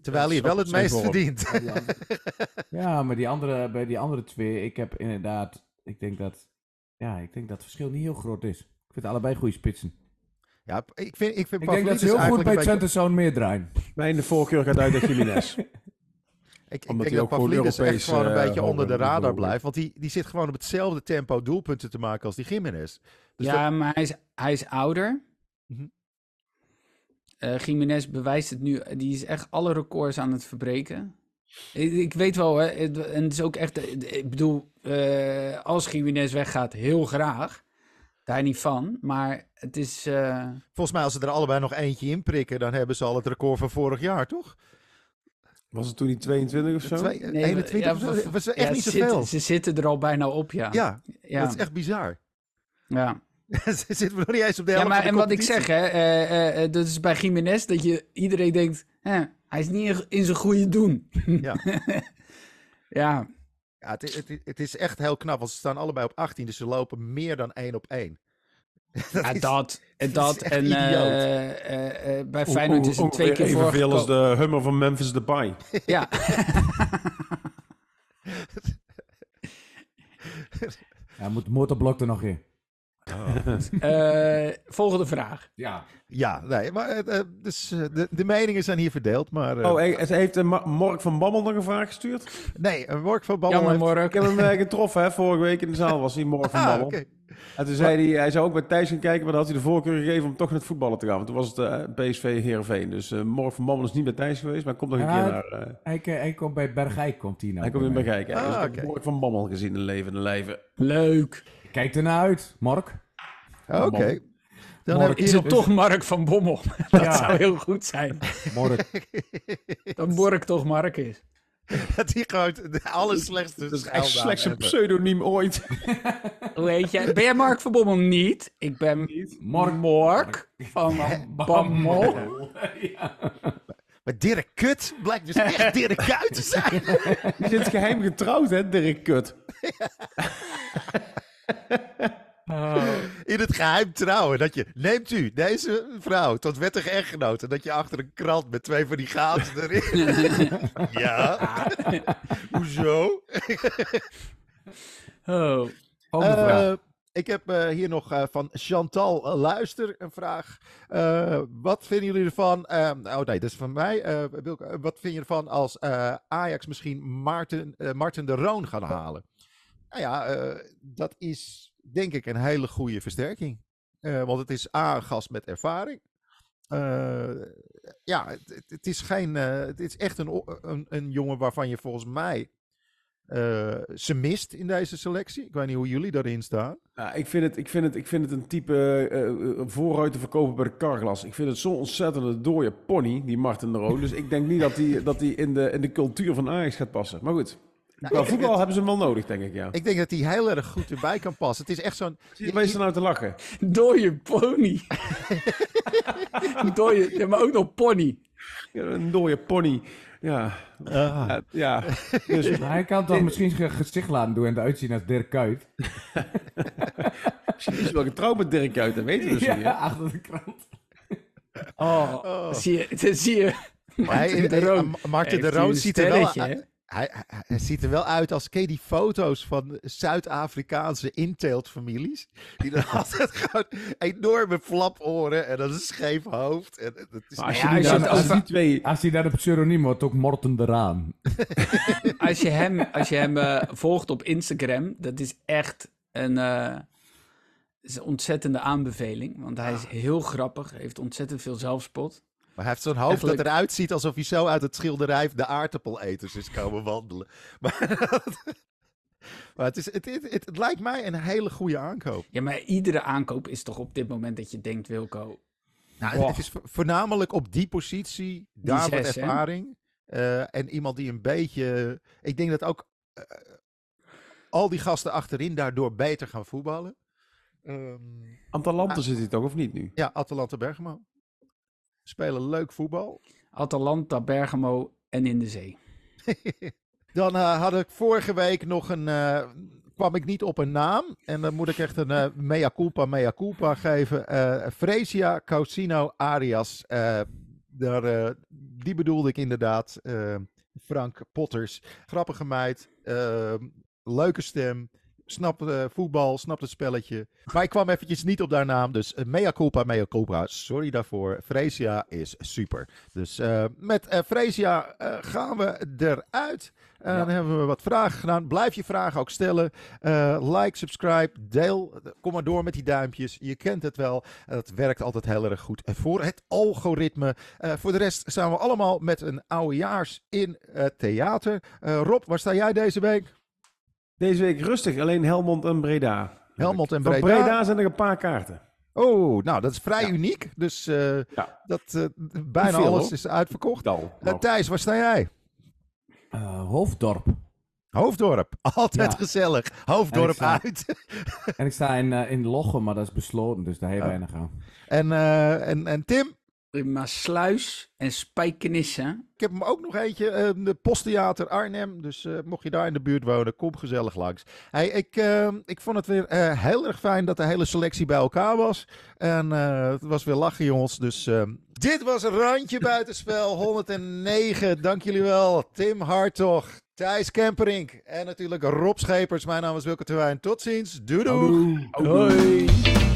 terwijl hij wel het meest verdient. Ja, maar die andere, bij die andere twee, ik heb inderdaad, ik denk dat, ja, ik denk dat het verschil niet heel groot is. Ik vind allebei goede spitsen. Ja, ik vind, ik vind Ik denk dat ze heel goed bij Twente zo'n meer draaien. Mijn voorkeur gaat uit naar Jiménez. Ik, ik Omdat denk hij dat Pavlidis echt Europees, gewoon een eh, beetje onder de radar blijft. Want die, die zit gewoon op hetzelfde tempo doelpunten te maken als die Jiménez. Dus ja, maar hij is, hij is ouder. Jiménez bewijst het nu. Die is echt alle records aan het verbreken. Ik, ik weet wel, hè, het- en het is ook echt. Ik bedoel, eh, als Jiménez weggaat, heel graag. Daar niet van. Maar het is. eh, Volgens mij als ze er allebei nog eentje in prikken, dan hebben ze al het record van vorig jaar, toch? Was het toen niet 22 of zo? Twee, nee, 21, ja, of zo? v- v- was echt ja, niet ze zoveel. zitten- Ze zitten er al bijna op, ja. Ja, ja. dat is echt bizar. ja. Ze zitten nog niet eens op de Ja, helft maar van de en wat ik zeg, hè, eh, eh, eh, dat is bij Jiménez dat je iedereen denkt, hè, hij is niet in- in zijn goede doen. Ja. ja, Ja, het, is- het, is- het is echt heel knap, want ze staan allebei op 18, dus ze lopen meer dan één op één. dat ja, is- dat en dat is dat. En eh, idioot. eh, eh, bij O- Feyenoord o- is het twee keer evenveel als voorgekomen. de Hummer van Memphis Depay. Ja, Ja, moet motorblok er nog in. Eh, volgende vraag. Ja. Ja, nee, maar eh, eh, dus, de, de meningen zijn hier verdeeld, maar... Oh, het heeft Mark van Bammel nog een vraag gestuurd? nee, een work van Babbel Jammer, heeft- Ik heb Mork. hem getroffen, hè, vorige week in de zaal was hij, Mark van Ah, Bammel. oké. En toen zei hij, hij zou ook bij Thijs gaan kijken, maar dan had hij de voorkeur gegeven om toch naar het voetballen te gaan. Want toen was het PSV Heerenveen. Dus Mark van Bammel is niet bij Thijs geweest, maar hij komt nog een Ja, keer naar... Hij, hij komt bij Bergijk, komt hij nou. hij komt in bekijken. Ah, dus ik heb oké. Mark van Bammel gezien in levende lijven. Leuk. Kijk ernaar uit, Mark. Oké. Dan Mark, heb ik Is het toch Mark van Bommel? Dat Ja. zou heel goed zijn. Mark. Dat Mork toch Mark is. dat hij gewoon de allerslechtste Dat is echt schuilnaam slechts een hebben. pseudoniem ooit. Hoe heet jij? Ben jij Mark van Bommel niet? Ik ben Mark. Mork van Bommel. Maar Dirk Kut blijkt dus echt Dirk Kuyt te zijn. Die zit geheim getrouwd, hè, Dirk Kut. In het geheim trouwen. Dat je, neemt u deze vrouw tot wettige echtgenote. Dat je achter een krant met twee van die gaten erin. ja. Hoezo? Oh. Eh, ik heb eh, hier nog eh, van Chantal Luister een vraag. Wat vinden jullie ervan? eh, oh nee, dat is van mij. Wat vind je ervan als Ajax misschien Maarten, Martin de Roon gaan halen? Nou ja, eh, dat is denk ik een hele goede versterking. Eh, want het is A, een gast met ervaring. Eh, ja, het, het- is geen. het is echt een, een, een jongen waarvan je volgens mij ze mist in deze selectie. Ik weet niet hoe jullie daarin staan. Ik, vind het, ik, vind het, ik vind het een type eh, vooruit te verkopen bij de Carglass. Ik vind het zo'n ontzettende dode pony, die Martin de Roon. Dus ik denk niet dat hij dat die in, de, in de cultuur van Ajax gaat passen. Maar goed, Nou, voetbal het- hebben ze hem wel nodig, denk ik, ja. Ik denk dat hij heel erg goed erbij kan passen. Het is echt zo'n. Zie je mensen nou te lachen? Dooie pony. Dooie, ja, maar ook nog pony. Ja, een dode pony. Ja, Ah. ja. ja. Dus hij kan toch misschien zijn gezicht laten doen en eruit zien als Dirk Kuyt. misschien is hij wel getrouwd met Dirk uit, dat weten we dus niet. Ja, achter de krant. Oh, Oh. Zie, je, dan zie je. Hij, Martin de Roon. Martin de hij Roon ziet er wel, hè? Hij, ziet er wel uit als ken je die foto's van Zuid-Afrikaanse inteeltfamilies. Die dan altijd gewoon enorme flaporen en dan een scheef hoofd. En, het is Maar als Ja, je, die, als je dan- het als over- die twee... Als hij daar op pseudoniem wordt, ook Morten de Raan. Als je hem, als je hem eh, volgt op Instagram, dat is echt een, eh, is een ontzettende aanbeveling. Want hij is heel grappig, heeft ontzettend veel zelfspot. Maar hij heeft zo'n hoofd Eigenlijk- dat eruit ziet alsof hij zo uit het schilderij de aardappeleters is komen wandelen. Maar, maar het, is, het, het, het, het lijkt mij een hele goede aankoop. Ja, maar iedere aankoop is toch op dit moment dat je denkt, Wilco. Nou, het is vo- voornamelijk op die positie, daar wat ervaring. eh, en iemand die een beetje. Ik denk dat ook eh, al die gasten achterin daardoor beter gaan voetballen. Ehm, Atalanta zit hij toch, of niet nu? ja, Atalanta Bergamo. Spelen leuk voetbal. Atalanta, Bergamo en in de zee. Dan eh, had ik vorige week nog een. eh, kwam ik niet op een naam. En dan moet ik echt een eh, mea culpa, mea culpa geven. Eh Fresia Causino Arias. daar, die bedoelde ik inderdaad. Frank Potters. Grappige meid. leuke stem. Snapt uh, voetbal, snapt het spelletje. Maar ik kwam eventjes niet op haar naam. Dus uh, mea culpa, mea culpa. Sorry daarvoor. Fresia is super. Dus uh, met Fresia gaan we eruit. En dan hebben we wat vragen gedaan. Blijf je vragen ook stellen. like, subscribe, deel. Kom maar door met die duimpjes. Je kent het wel. Het werkt altijd heel erg goed. En voor het algoritme. voor de rest staan we allemaal met een oudejaars in theater. Rob, waar sta jij deze week? Deze week rustig, alleen Helmond en Breda. Helmond en Breda. Van Breda zijn er een paar kaarten. Oh, nou, dat is vrij uniek. Dus uh, ja. dat, uh, bijna veel, alles hoor. is uitverkocht. Uh, Thijs, waar sta jij? Hoofddorp. Hoofddorp, altijd ja. gezellig. Hoofddorp en sta, uit. en ik sta in, in Lochem, maar dat is besloten, dus daar heb je weinig aan. En, en, en Tim? Sluis en Spijkenisse. Ik heb hem ook nog eentje, uh, de Posttheater Arnhem. Dus uh, mocht je daar in de buurt wonen, kom gezellig langs. Hey, ik, uh, ik vond het weer heel erg fijn dat de hele selectie bij elkaar was. En het was weer lachen, jongens. Dus dit was een randje buitenspel 109. Dank jullie wel. Tim Hartog, Thijs Kemperink en natuurlijk Rob Schepers. Mijn naam is Wilke Terwijn. Tot ziens. Doei doei. Doei.